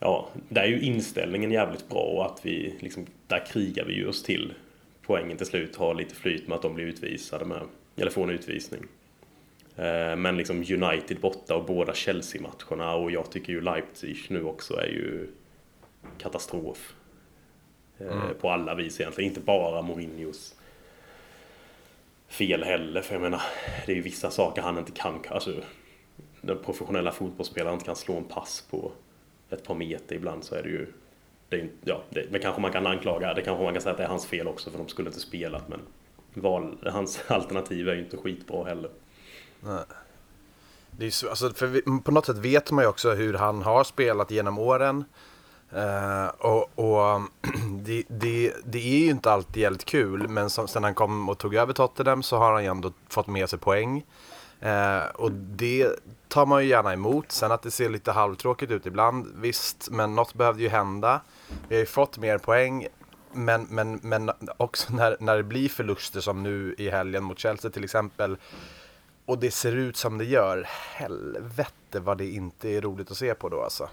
Ja, där är ju inställningen jävligt bra och att vi liksom, där krigar vi ju oss till poängen till slut, har lite flyt med att de blir utvisade med, eller får en utvisning. Eh, Men liksom United borta och båda Chelsea-matcherna och jag tycker ju Leipzig nu också är ju katastrof. Eh, På alla vis egentligen, inte bara Mourinhos fel heller. För jag menar, det är ju vissa saker han inte kan, alltså den professionella fotbollsspelaren inte kan slå en pass på ett par meter ibland så är det ju det, är, ja, det, det kanske man kan anklaga, det kanske man kan säga att det är hans fel också för de skulle inte spelat men val, hans alternativ är ju inte skitbra heller. Det är så, alltså, för vi, på något sätt vet man ju också hur han har spelat genom åren. Uh, och och det, det, det är ju inte alltid jävligt kul, men som, sen han kom och tog över Tottenham så har han ju ändå fått med sig poäng. Uh, och det tar man ju gärna emot. Sen att det ser lite halvtråkigt ut ibland, visst, men något behövde ju hända. Vi har ju fått mer poäng, men, men, men också när, när det blir förluster som nu i helgen mot Chelsea till exempel. Och det ser ut som det gör. Helvete vad det inte är roligt att se på då alltså.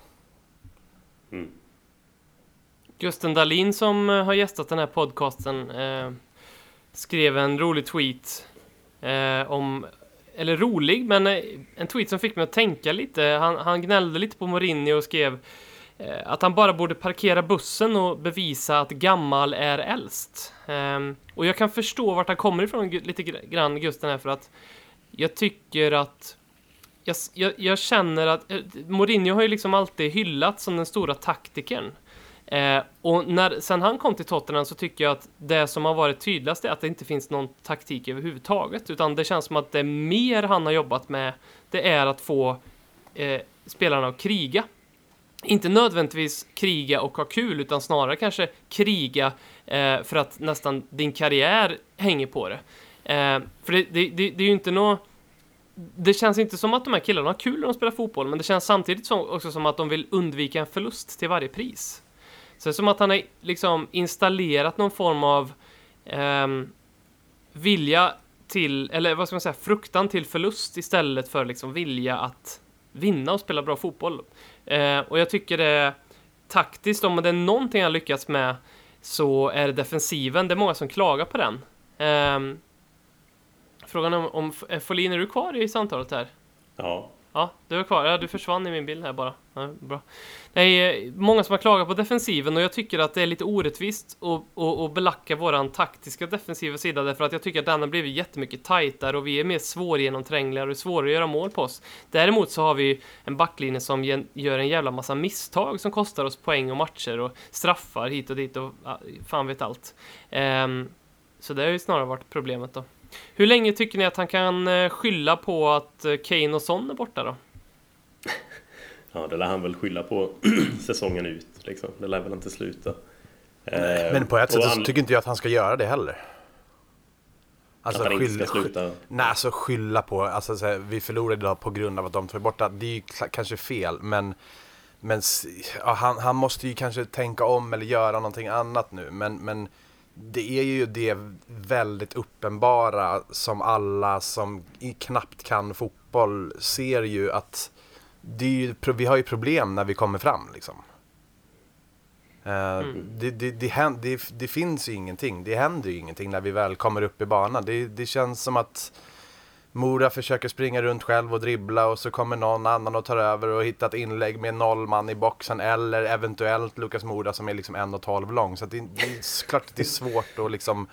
Gusten Dahlin som eh, har gästat den här podcasten eh, skrev en rolig tweet eh, om, eller rolig, men eh, en tweet som fick mig att tänka lite. Han, han gnällde lite på Mourinho och skrev eh, att han bara borde parkera bussen och bevisa att gammal är äldst. Ehm, och jag kan förstå vart han kommer ifrån lite grann, grann, Gusten, här för att jag tycker att jag, jag, jag känner att eh, Mourinho har ju liksom alltid hyllats som den stora taktikern. Eh, och när, sen han kom till Tottenham så tycker jag att det som har varit tydligast är att det inte finns någon taktik överhuvudtaget. Utan det känns som att det mer han har jobbat med, det är att få eh, spelarna att kriga. Inte nödvändigtvis kriga och ha kul, utan snarare kanske kriga eh, för att nästan din karriär hänger på det. Eh, för det, det, det, det är ju inte något det känns inte som att de här killarna har kul när de spelar fotboll, men det känns samtidigt som, också som att de vill undvika en förlust till varje pris. Så det är som att han har liksom installerat någon form av ehm, vilja till, eller vad ska man säga, fruktan till förlust istället för liksom vilja att vinna och spela bra fotboll. Eh, och jag tycker det taktiskt, om det är någonting han lyckats med så är det defensiven. Det är många som klagar på den. Ehm, Frågan är om, om Folin, är du kvar i samtalet här? Ja, Ja, du är kvar. Ja, du försvann i min bild här bara. Ja, bra. Nej, eh, många som har klagat på defensiven och jag tycker att det är lite orättvist att, att, belacka våran taktiska defensiva sida därför att jag tycker att den har blivit jättemycket tajtare och vi är mer svårgenomträngliga och det är svårare att göra mål på oss. Däremot så har vi en backlinje som gör en jävla massa misstag som kostar oss poäng och matcher och straffar hit och dit och fan vet allt. Ehm, så det har ju snarare varit problemet då. Hur länge tycker ni att han kan eh, skylla på att eh, Kane och Son är borta då? ja det lär han väl skylla på säsongen ut. Liksom. Det lär väl inte sluta. Eh, Men på ett sätt och så han- tycker inte jag att han ska göra det heller. Alltså, Att han inte skylla- ska sluta. Nej, alltså skylla på, alltså så här, vi förlorade idag på grund av att de två är borta. Det är ju kanske fel, men, men ja, han, han måste ju kanske tänka om eller göra någonting annat nu. Men, men det är ju det väldigt uppenbara som alla som knappt kan fotboll ser ju att det ju, vi har ju problem när vi kommer fram liksom. Eh, det, det, det, det, det finns ju ingenting, det händer ju ingenting när vi väl kommer upp i banan. Det känns som att Mora försöker springa runt själv och dribbla och så kommer någon annan och tar över och hittar ett inlägg med noll man i boxen eller eventuellt Lukas Mora som är liksom 1,12 lång. Så att det, det är klart att det är svårt att liksom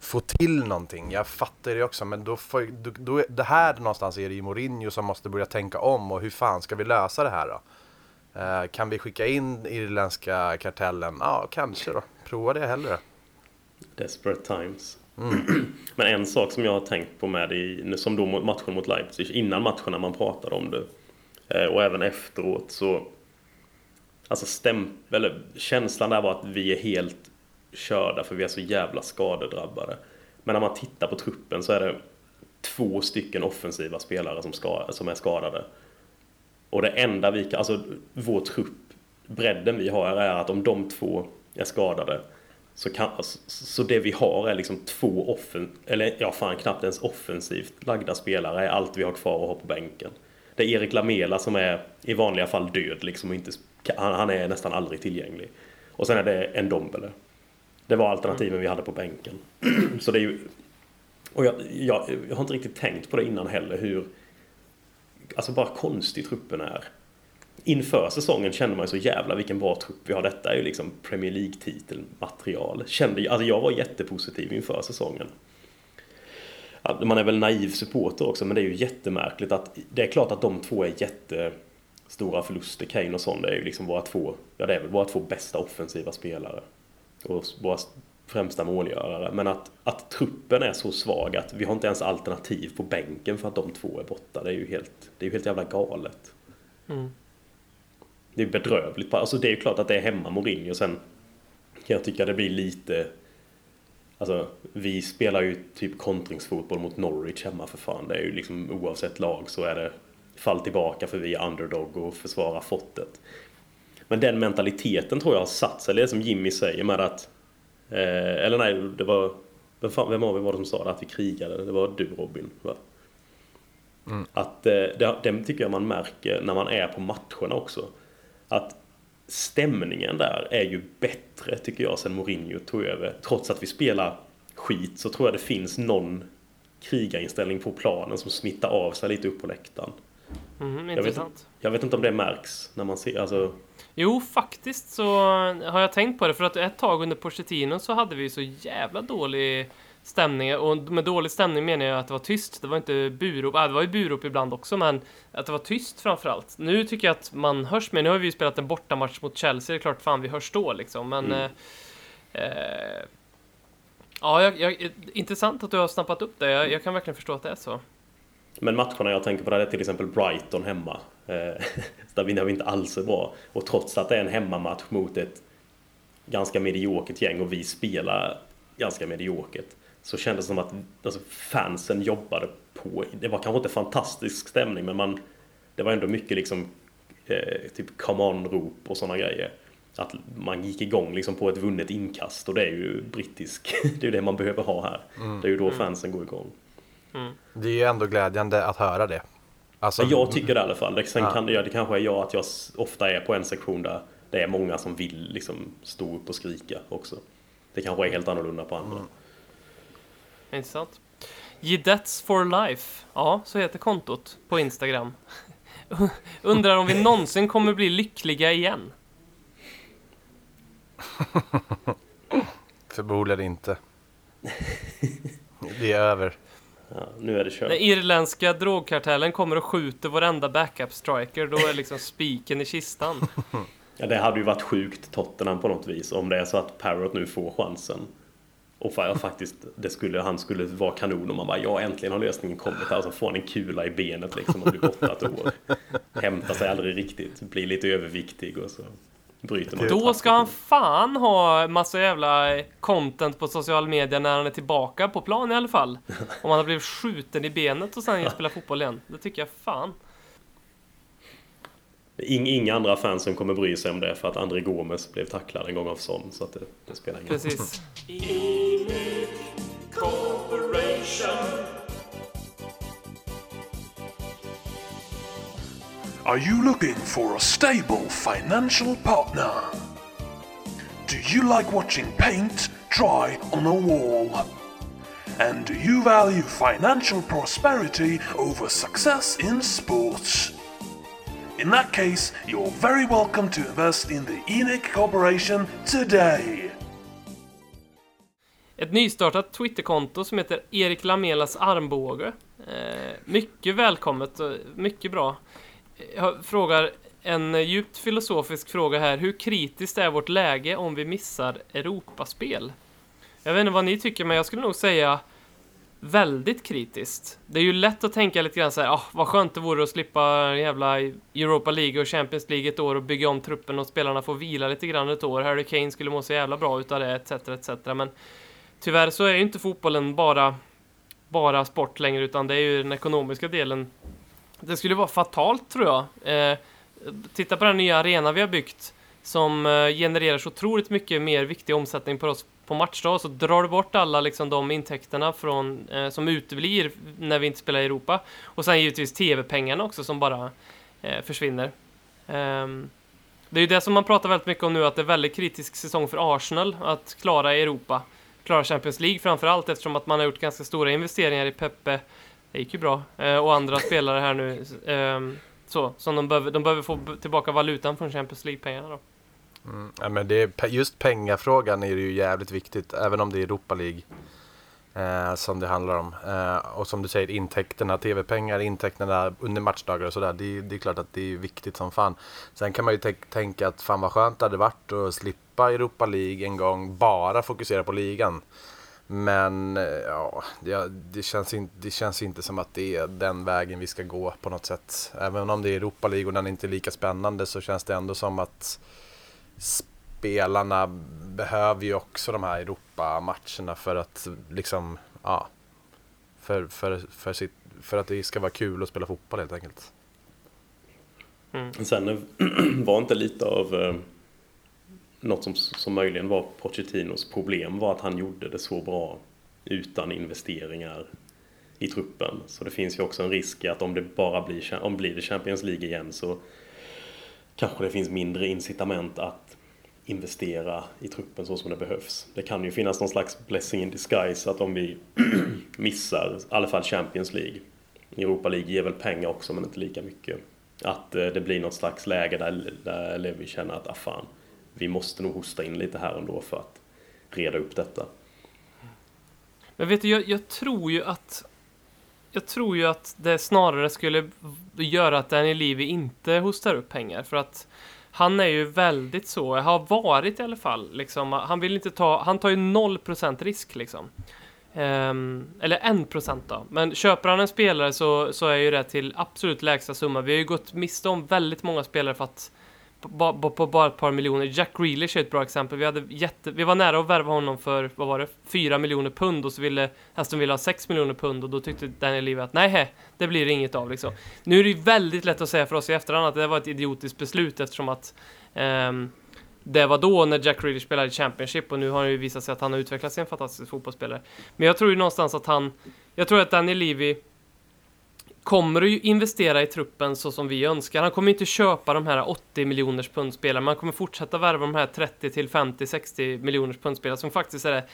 få till någonting. Jag fattar det också men då får, då, då, det här någonstans är det ju Mourinho som måste börja tänka om och hur fan ska vi lösa det här då? Eh, kan vi skicka in irländska kartellen? Ja, kanske då. Prova det hellre. Desperate times. Mm. Men en sak som jag har tänkt på med i, som då matchen mot Leipzig, innan matchen när man pratade om det eh, och även efteråt så Alltså stäm, eller känslan där var att vi är helt körda för vi är så jävla skadedrabbade. Men när man tittar på truppen så är det två stycken offensiva spelare som, ska, som är skadade. Och det enda vi kan, alltså vår trupp, bredden vi har är att om de två är skadade så, kan, så det vi har är liksom två offen, eller ja fan knappt ens offensivt lagda spelare är allt vi har kvar att ha på bänken. Det är Erik Lamela som är i vanliga fall död liksom och inte, han, han är nästan aldrig tillgänglig. Och sen är det en Dombele. Det var alternativen vi hade på bänken. så det är ju... Och jag, jag, jag har inte riktigt tänkt på det innan heller hur... Alltså bara konstig truppen är. Inför säsongen kände man ju så jävla vilken bra trupp vi har. Detta är ju liksom Premier League-titelmaterial. Kände, alltså jag var jättepositiv inför säsongen. Man är väl naiv supporter också, men det är ju jättemärkligt att det är klart att de två är jättestora förluster. Kane och Son, det är ju liksom våra två, ja det är väl våra två bästa offensiva spelare. Och våra främsta målgörare. Men att, att truppen är så svag att vi har inte ens alternativ på bänken för att de två är borta. Det är ju helt, det är ju helt jävla galet. Mm. Det är bedrövligt. Alltså det är ju klart att det är hemma Mourinho. Sen kan jag tycka det blir lite... Alltså vi spelar ju typ kontringsfotboll mot Norwich hemma för fan. Det är ju liksom oavsett lag så är det fall tillbaka för vi är underdog och försvara fortet. Men den mentaliteten tror jag har satt sig. Det är som Jimmy säger med att... Eh, eller nej, det var... Vem, fan, vem av er var det som sa det? Att vi krigade? Det var du Robin, va? Att eh, det, det tycker jag man märker när man är på matcherna också. Att stämningen där är ju bättre tycker jag sen Mourinho tog över. Trots att vi spelar skit så tror jag det finns någon krigarinställning på planen som smittar av sig lite upp på läktaren. Mhm, Jag vet, jag vet inte om det märks när man ser, alltså Jo, faktiskt så har jag tänkt på det. För att ett tag under Pochettino så hade vi så jävla dålig stämning. Och med dålig stämning menar jag att det var tyst. Det var inte burop. Äh, det var ju burop ibland också, men att det var tyst framförallt. Nu tycker jag att man hörs mer. Nu har vi ju spelat en bortamatch mot Chelsea. Det är klart fan vi hörs då liksom. Men... Mm. Eh, eh, ja, jag, jag, intressant att du har snappat upp det. Jag, jag kan verkligen förstå att det är så. Men matcherna jag tänker på där är till exempel Brighton hemma. Eh, där vinner vi inte alls är bra. Och trots att det är en hemmamatch mot ett ganska mediokert gäng och vi spelar ganska mediokert. Så kändes det som att alltså, fansen jobbade på. Det var kanske inte fantastisk stämning men man, det var ändå mycket liksom eh, typ come on-rop och sådana grejer. Att man gick igång liksom på ett vunnet inkast och det är ju brittisk. Det är ju det man behöver ha här. Det är ju då fansen går igång. Det är ju ändå glädjande att höra det. Alltså, Ja, Jag tycker det i alla fall. Det- Sen Ja. kan det, ja, det kanske är jag att jag ofta är på en sektion där det är många som vill liksom stå upp och skrika också. Det kanske är helt annorlunda på andra. Intressant. Jedets for life. Ja, så heter kontot på Instagram. Undrar om vi någonsin kommer bli lyckliga igen. Förmodligen inte. Det är över. Ja, nu är det kört. När irländska drogkartellen kommer och skjuter varenda backup-striker, då är liksom spiken i kistan. Ja, det hade ju varit sjukt Tottenham på något vis om det är så att Parrot nu får chansen. Och fa- faktiskt, det skulle, han skulle vara kanon om man bara ja äntligen har lösningen kommit här. Och så får han en kula i benet liksom och blir borta ett år. Hämtar sig aldrig riktigt, blir lite överviktig och så bryter man. Då ska han fan ha massa jävla content på social media när han är tillbaka på plan i alla fall. Om han har blivit skjuten i benet och sen spelar fotboll igen. Det tycker jag fan. Ing, inga andra fans som kommer bry sig om det för att André Gomes blev tacklad en gång av Son. Så att det, det spelar ingen roll. Precis. Are you looking for a stable financial partner? Do you like watching paint dry on a wall? And do you value financial prosperity over success in sports? In that case, you're very welcome to invest in the Enoch Corporation today. Ett nystartat Twitterkonto som heter Erik Lamelas armbåge. Eh, mycket välkommet och mycket bra. Jag frågar, en djupt filosofisk fråga här. Hur kritiskt är vårt läge om vi missar Europaspel? Jag vet inte vad ni tycker, men jag skulle nog säga väldigt kritiskt. Det är ju lätt att tänka lite grann såhär, ah, vad skönt det vore att slippa jävla Europa League och Champions League ett år och bygga om truppen och spelarna får vila lite grann ett år. Harry Kane skulle må så jävla bra utav det, etc, etc. Men tyvärr så är ju inte fotbollen bara, bara sport längre, utan det är ju den ekonomiska delen. Det skulle vara fatalt tror jag. Eh, titta på den nya arena vi har byggt som eh, genererar så otroligt mycket mer viktig omsättning på oss på matchdag så drar du bort alla liksom, de intäkterna från, eh, som uteblir när vi inte spelar i Europa. Och sen givetvis tv-pengarna också som bara eh, försvinner. Um, det är ju det som man pratar väldigt mycket om nu, att det är väldigt kritisk säsong för Arsenal att klara Europa. Klara Champions League framför allt eftersom att man har gjort ganska stora investeringar i Peppe. Det gick ju bra. Eh, och andra spelare här nu. Eh, så, som de behöver, de behöver få tillbaka valutan från Champions League-pengarna då. Mm, ja, men det är, just pengafrågan är ju jävligt viktigt, även om det är Europa League eh, som det handlar om. Eh, och som du säger, intäkterna, tv-pengar, intäkterna under matchdagar och sådär. Det, det, är klart att det är viktigt som fan. Sen kan man ju tänka att fan vad skönt det hade varit att slippa Europa League en gång, bara fokusera på ligan. Men eh, ja, det, det, känns in, det känns inte som att det är den vägen vi ska gå på något sätt. Även om det är Europa League och den är inte är lika spännande så känns det ändå som att spelarna behöver ju också de här Europamatcherna för att liksom, ja, för, för, för, sitt, för att det ska vara kul att spela fotboll helt enkelt. Mm. Sen var inte lite av eh, något som, som möjligen var Pochettinos problem var att han gjorde det så bra utan investeringar i truppen. Så det finns ju också en risk att om det bara blir, om blir det Champions League igen så kanske det finns mindre incitament att investera i truppen så som det behövs. Det kan ju finnas någon slags blessing in disguise att om vi missar, i alla fall Champions League, Europa League ger väl pengar också men inte lika mycket. Att eh, det blir något slags läge där, där Levi känner att ah fan, vi måste nog hosta in lite här ändå för att reda upp detta. Men vet du, jag, jag tror ju att jag tror ju att det snarare skulle göra att Danny Levy inte hostar upp pengar för att han är ju väldigt så, har varit i alla fall, liksom, han vill inte ta, han tar ju 0% risk liksom. Um, eller 1% då. Men köper han en spelare så, så är ju det till absolut lägsta summa. Vi har ju gått miste om väldigt många spelare för att på, på, bara ett par miljoner. Jack Grealish är ett bra exempel. Vi, hade jätte, vi var nära att värva honom för, vad var det, 4 miljoner pund och så ville Aston ville ha 6 miljoner pund och då tyckte Daniel Levy att nej, det blir inget av liksom. Nu är det ju väldigt lätt att säga för oss i efterhand att det var ett idiotiskt beslut eftersom att um, det var då när Jack Grealish spelade i Championship och nu har det ju visat sig att han har utvecklats till en fantastisk fotbollsspelare. Men jag tror ju någonstans att han, jag tror att Daniel Levy kommer att investera i truppen så som vi önskar. Han kommer inte köpa de här 80 miljoners pundspelarna, men han kommer fortsätta värva de här 30 till 50, 60 miljoners pundspelare som faktiskt är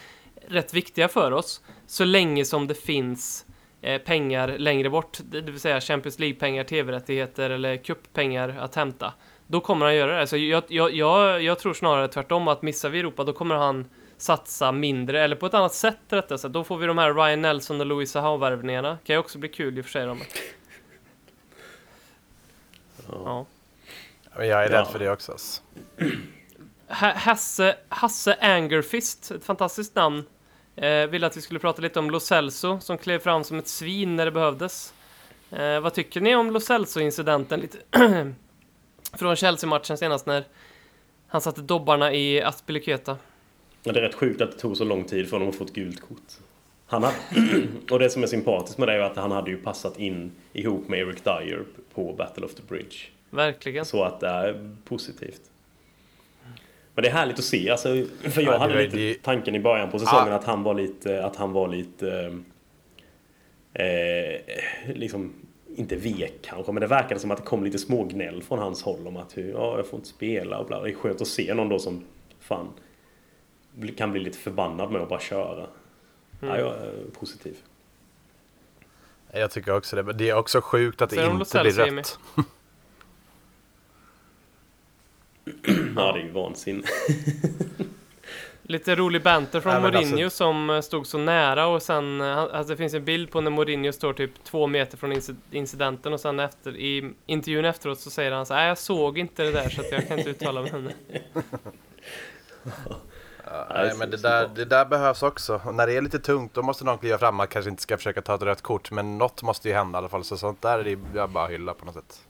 rätt viktiga för oss. Så länge som det finns eh, pengar längre bort, det vill säga Champions League-pengar, tv-rättigheter eller cuppengar att hämta. Då kommer han göra det. Så jag, jag, jag, jag tror snarare tvärtom att missar vi Europa, då kommer han satsa mindre, eller på ett annat sätt rättare sagt. Då får vi de här Ryan Nelson och Louis Saha-värvningarna. Kan ju också bli kul i och för sig. De. Ja. ja. Jag är rädd för det också. Hasse, Hasse Angerfist, ett fantastiskt namn. Eh, ville att vi skulle prata lite om Lo Celso som klev fram som ett svin när det behövdes. Eh, vad tycker ni om Lo Celso-incidenten lite från Chelsea-matchen senast när han satte dobbarna i Aspilicueta? Ja, det är rätt sjukt att det tog så lång tid för honom att få ett gult kort. Han hade, och det som är sympatiskt med det är att han hade ju passat in ihop med Eric Dyer på Battle of the Bridge. Verkligen. Så att det är positivt. Men det är härligt att se, alltså, för jag hade lite tanken i början på säsongen ah. att han var lite, att han var lite, eh, liksom, inte vek kanske, men det verkade som att det kom lite smågnäll från hans håll om att ja, jag får inte spela och bla. Det är skönt att se någon då som fan kan bli lite förbannad med att bara köra. Mm. Ja, jag är positiv. Jag tycker också det. Det är också sjukt att det inte blir rött. ja, det är ju vansinne. Lite rolig banter från Nej, men Mourinho alltså- som eh, stod så nära och sen, eh, alltså det finns en bild på när Mourinho står typ två meter från inci- incidenten och sen efter, i intervjun efteråt så säger han så här, "Nej, jag såg inte det där så att jag kan inte uttala mig om det. Nej, men det där, det där behövs också. Och när det är lite tungt då måste någon kliva fram. Man kanske inte ska försöka ta ett rött kort men något måste ju hända i alla fall. Så sånt där är det jag bara hylla på något sätt.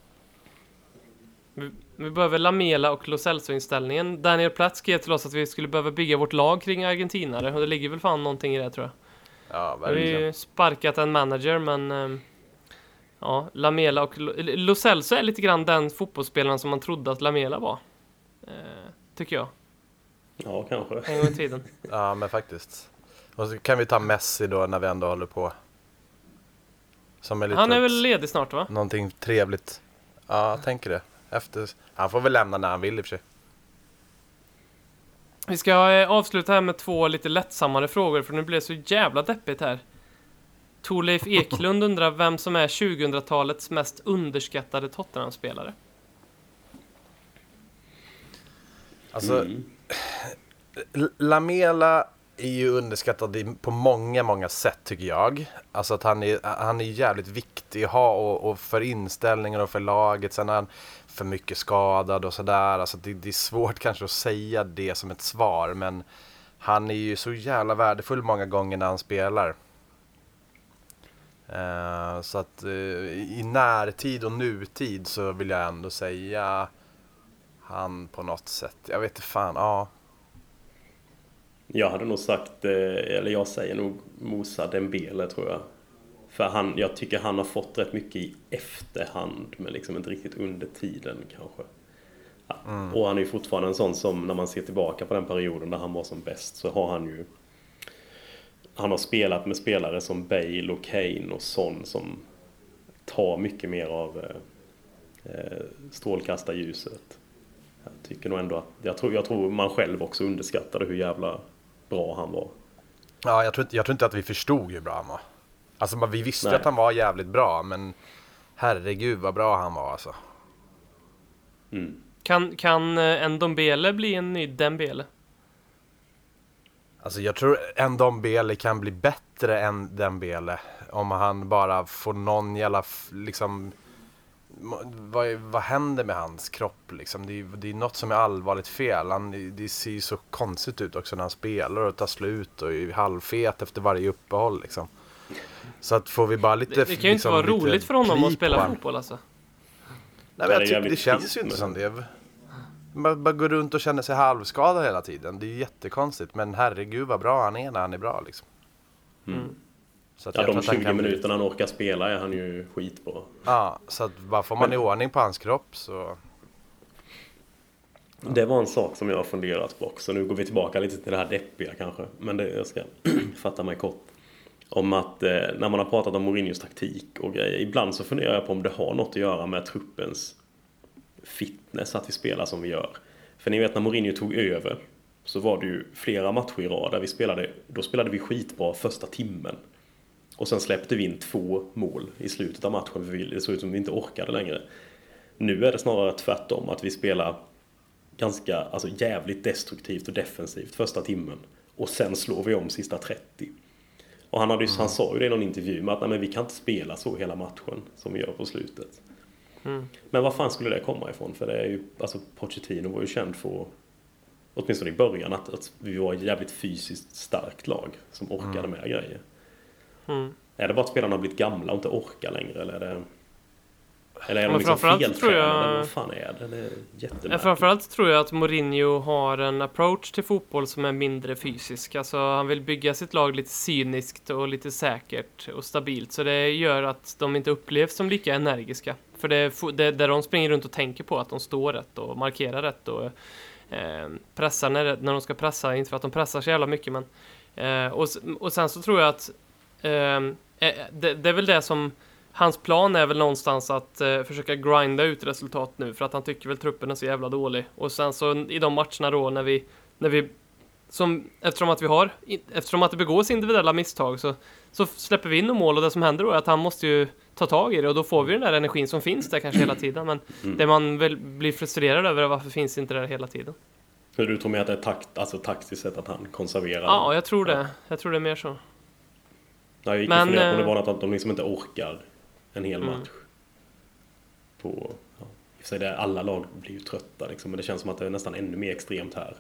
Vi, vi behöver Lamela och Lo Celso-inställningen. Daniel Platt skrev till oss att vi skulle behöva bygga vårt lag kring argentinare och det ligger väl fan någonting i det tror jag. Ja, Vi har verkligen. ju sparkat en manager men ehm, Ja, Lamela och Lo, Lo Celso är lite grann den fotbollsspelaren som man trodde att Lamela var. Eh, tycker jag, Ja, kanske. en gång i tiden. Ja, men faktiskt. Och så kan vi ta Messi då när vi ändå håller på. Som är lite Han är väl ledig snart va? någonting trevligt. Ja, jag tänker det. Efter... Han får väl lämna när han vill i och för sig. Vi ska eh, avsluta här med två lite lättsammare frågor för nu blir det så jävla deppigt här. Torleif Eklund undrar vem som är 2000-talets mest underskattade Tottenham-spelare. Alltså, Mm. Lamela är ju underskattad på många, många sätt tycker jag. Alltså att han är, han är jävligt viktig att ha och, och för inställningen och för laget. Sen är han för mycket skadad och sådär. Alltså det, det är svårt kanske att säga det som ett svar. Men han är ju så jävla värdefull många gånger när han spelar. Uh, så att uh, i närtid och nutid så vill jag ändå säga han på något sätt. Jag vet inte fan, ja. Jag hade nog sagt, eh, eller jag säger nog Moussa Dembele tror jag. För han, jag tycker han har fått rätt mycket i efterhand, men liksom inte riktigt under tiden kanske. Ja. Och han är ju fortfarande en sån som, när man ser tillbaka på den perioden där han var som bäst, så har han ju... Han har spelat med spelare som Bale och Kane och Son som tar mycket mer av eh, eh, strålkastarljuset. Jag tycker nog ändå att, jag tror, jag tror man själv också underskattade hur jävla bra han var. Ja, jag tror, inte- jag tror inte att vi förstod hur bra han var. Alltså vi visste Nej. att han var jävligt bra, men herregud vad bra han var alltså. Mm. Kan, kan eh, en Dombele bli en ny Dembele? Alltså jag tror en Dombele kan bli bättre än Dembele. Om han bara får någon jävla, liksom... Vad, vad händer med hans kropp liksom? Det är, det är något som är allvarligt fel. Han, det ser ju så konstigt ut också när han spelar och tar slut och är halvfet efter varje uppehåll liksom. Så att får vi bara lite... Det, det kan ju inte liksom, vara lite roligt för honom att spela fotboll alltså. Nej, Ja, men jag tycker, det känns ju inte som det. Man bara går runt och känner sig halvskadad hela tiden. Det är ju jättekonstigt. Men herregud vad bra han är när han är bra liksom. Mm. Så att Ja, de att han 20 kan bli- minuterna han orkar spela är han ju skitbra. Ja, så att bara får man Men- i ordning på hans kropp så... Det var en sak som jag har funderat på också. Nu går vi tillbaka lite till det här deppiga kanske. Men det, jag ska fatta mig kort. Om att eh, när man har pratat om Mourinhos taktik och grejer. Ibland så funderar jag på om det har något att göra med truppens fitness att vi spelar som vi gör. För ni vet när Mourinho tog över så var det ju flera matcher i rad där vi spelade, då spelade vi skitbra första timmen. Och sen släppte vi in två mål i slutet av matchen för det såg ut som vi inte orkade längre. Nu är det snarare tvärtom, att vi spelar ganska, alltså jävligt destruktivt och defensivt första timmen. Och sen slår vi om sista 30. Och han, hade, ju- han sa ju det i någon intervju med att nej, men vi kan inte spela så hela matchen som vi gör på slutet. Men vad fan skulle det komma ifrån? För det är ju, alltså Pochettino var ju känd för, åtminstone i början, att, att vi var ett jävligt fysiskt starkt lag som orkade med grejer. Mm. Är det bara att spelarna har blivit gamla och inte orkar längre? Eller är det... Eller är Men de liksom tror feltränade? jag- Eller vad fan är det? Det är Ja, jättemärkligt. framförallt tror jag att Mourinho har en approach till fotboll som är mindre fysisk. Alltså han vill bygga sitt lag lite cyniskt och lite säkert och stabilt. Så det gör att de inte upplevs som lika energiska. För det är det är där de springer runt och tänker på att de står rätt och markerar rätt och eh, pressar när, när de ska pressa. Inte för att de pressar så jävla mycket men... Eh, och, sen så tror jag att det, det är väl det som Hans plan är väl någonstans att eh, försöka grinda ut resultat nu för att han tycker väl truppen är så jävla dålig. Och sen så i de matcherna då när vi, när vi som, eftersom att vi har, eftersom att det begås individuella misstag så, så släpper vi in några mål och det som händer då är att han måste ju ta tag i det och då får vi den där energin som finns där kanske hela tiden. Men det man väl blir frustrerad över är varför finns inte det där hela tiden? Du tror med att det är takt, alltså taktiskt sett att han konserverar? Ja, jag tror det. Jag tror det är mer så. Ja, jag gick Men, men, på om det eh, var något att de liksom inte orkar en hel Mm. match. På, ja, i och för sig det, alla lag blir ju trötta liksom, men det känns som att det är nästan ännu mer extremt här.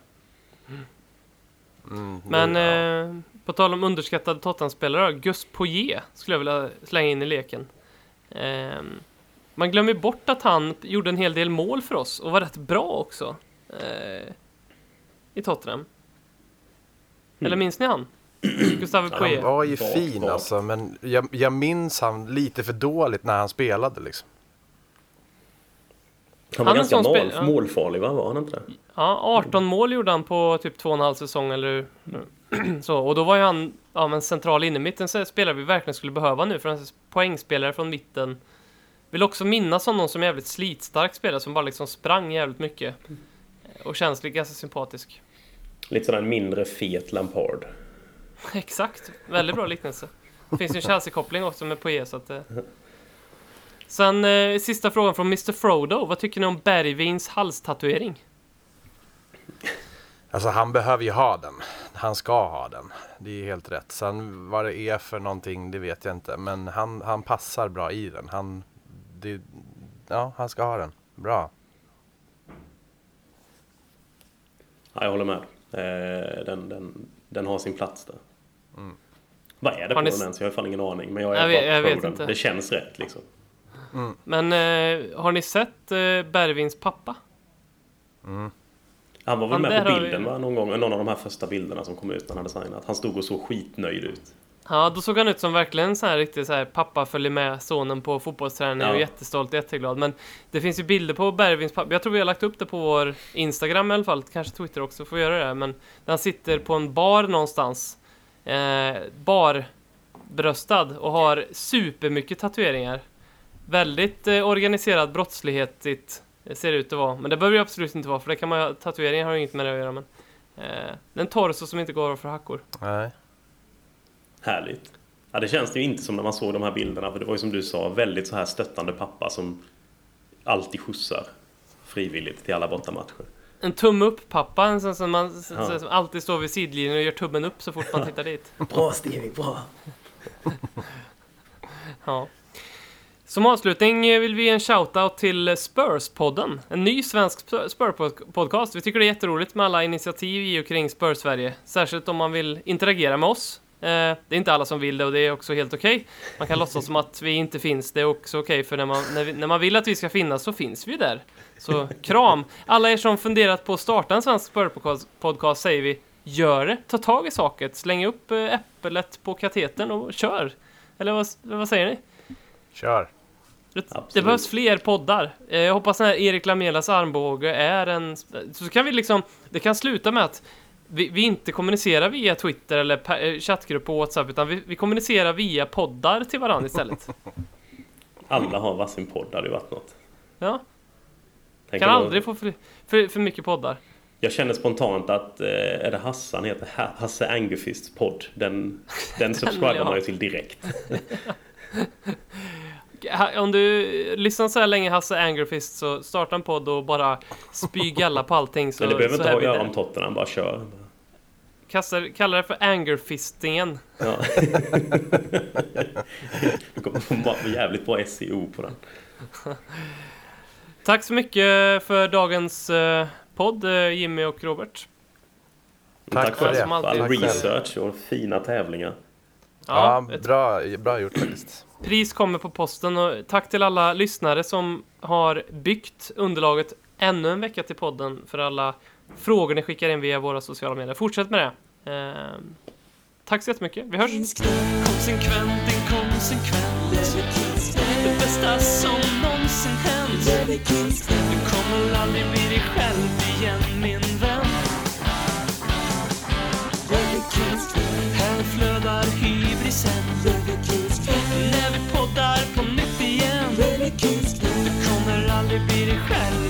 Men ja. eh, på tal om underskattade Tottenham-spelare, Gus Poyet skulle jag vilja slänga in i leken. Eh, man glömmer bort att han gjorde en hel del mål för oss och var rätt bra också. Eh, I Tottenham. Eller minns ni han? Gustave Han Poyet. var ju Vagt, fin vagt. alltså, men jag, jag minns han lite för dåligt när han spelade liksom. Han var Han är ganska en sån mål, spel- målfarlig va? Var han inte det? Ja, 18 mål gjorde han på typ två och en halv säsong eller så. Och då var ju han ja, men central innermitt, en sån spelare vi verkligen skulle behöva nu. För en poängspelare från mitten. Vill också minnas honom som jävligt slitstark spelare som bara liksom sprang jävligt mycket. Och känns ganska sympatisk. Lite sådär en mindre fet Lampard. Exakt, väldigt bra liknelse. Det finns ju en Chelsea-koppling också med Poe så att... Eh. Sen eh, sista frågan från Mr Frodo. Vad tycker ni om Bergvins halstatuering? Alltså han behöver ju ha den. Han ska ha den. Det är helt rätt. Sen vad det är för någonting, det vet jag inte. Men han, han passar bra i den. Han, det, ja, han ska ha den. Bra. Ja, jag håller med. Eh, den, den, den har sin plats där. Vad är det Har på ni den ens? Jag har fan ingen aning. Men jag är Jag vet- jag vet inte. Det känns rätt liksom. Men eh, har ni sett eh, Bergvins pappa? Han var väl Han med på bilden vi- va? Någon gång. Någon av de här första bilderna som kom ut när han hade signat. Han stod och såg skitnöjd ut. Ja, då såg han ut som verkligen så här riktigt så här pappa följer med sonen på fotbollsträning och Ja. är jättestolt, jätteglad. Men det finns ju bilder på Bergvins pappa. Jag tror vi har lagt upp det på vår Instagram i alla fall, kanske Twitter också får göra det. Men han sitter på en bar någonstans, eh, barbröstad och har supermycket tatueringar. Väldigt eh, organiserad brottslighet det ser det ut att vara. Men det behöver ju absolut inte vara, för det kan man ju, tatueringar har ju inget med det att göra. Men, eh, det är en torso som inte går för hackor. Nej. Härligt. Ja, det känns det ju inte som när man såg de här bilderna. För det var ju som du sa, väldigt så här stöttande pappa som alltid skjutsar frivilligt till alla bortamatcher. En tumme upp pappa, en sån som man Ja. som alltid står vid sidlinjen och gör tummen upp så fort man tittar dit. Bra Stevie, bra! Ja. Som avslutning vill vi ge en shoutout till Spurs-podden. En ny svensk Sp- Spurs-podcast. Vi tycker det är jätteroligt med alla initiativ i och kring Spurs-Sverige. Särskilt om man vill interagera med oss. Eh, det är inte alla som vill det och det är också helt okej. Man kan låtsas som att vi inte finns. Det är också okej för när man, när, vi, när man vill att vi ska finnas så finns vi där. Så kram! Alla er som funderat på att starta en svensk Spurs-podcast säger vi Gör det! Ta tag i saket! Släng upp eh, äpplet på katetern och kör! Eller vad, vad säger ni? Kör. Det, det behövs fler poddar. Eh, Jag hoppas den här Erik Lamelas armbåge är en... Så kan vi liksom... Det kan sluta med att vi, vi inte kommunicerar via Twitter eller eh, chattgrupp på WhatsApp utan vi, vi kommunicerar via poddar till varandra istället. Alla har varsin podd, hade ju varit något. Ja, Tänk kan aldrig få för, för, för mycket poddar. Jag känner spontant att, eh, är det Hasse han heter? Ha- Hasse Angerfists podd. Den, den subscribar man ju till direkt. Om du lyssnar så här länge Hasse Angerfist så starta en podd och bara spy galla på allting så, Men det behöver inte ha att göra om Tottenham, bara kör. Kastar, kallar det för Angerfistingen. Ja. Det kommer få jävligt bra SEO på den. Tack så mycket för dagens eh, podd eh, Jimmy och Robert. Tack Tack för det. Som alltid. all research och fina tävlingar. Ja, Ja, ett bra, bra gjort faktiskt. pris kommer på posten och tack till alla lyssnare som har byggt underlaget ännu en vecka till podden för alla frågor ni skickar in via våra sociala medier. Fortsätt med det. Ehm, tack så jättemycket. Vi hörs! Konsekvent, inkonsekvent Det bästa som någonsin hänt. Du kommer aldrig bli dig själv igen min vän. Här flödar hybrisen. När vi poddar på nytt igen. Du kommer aldrig bli dig själv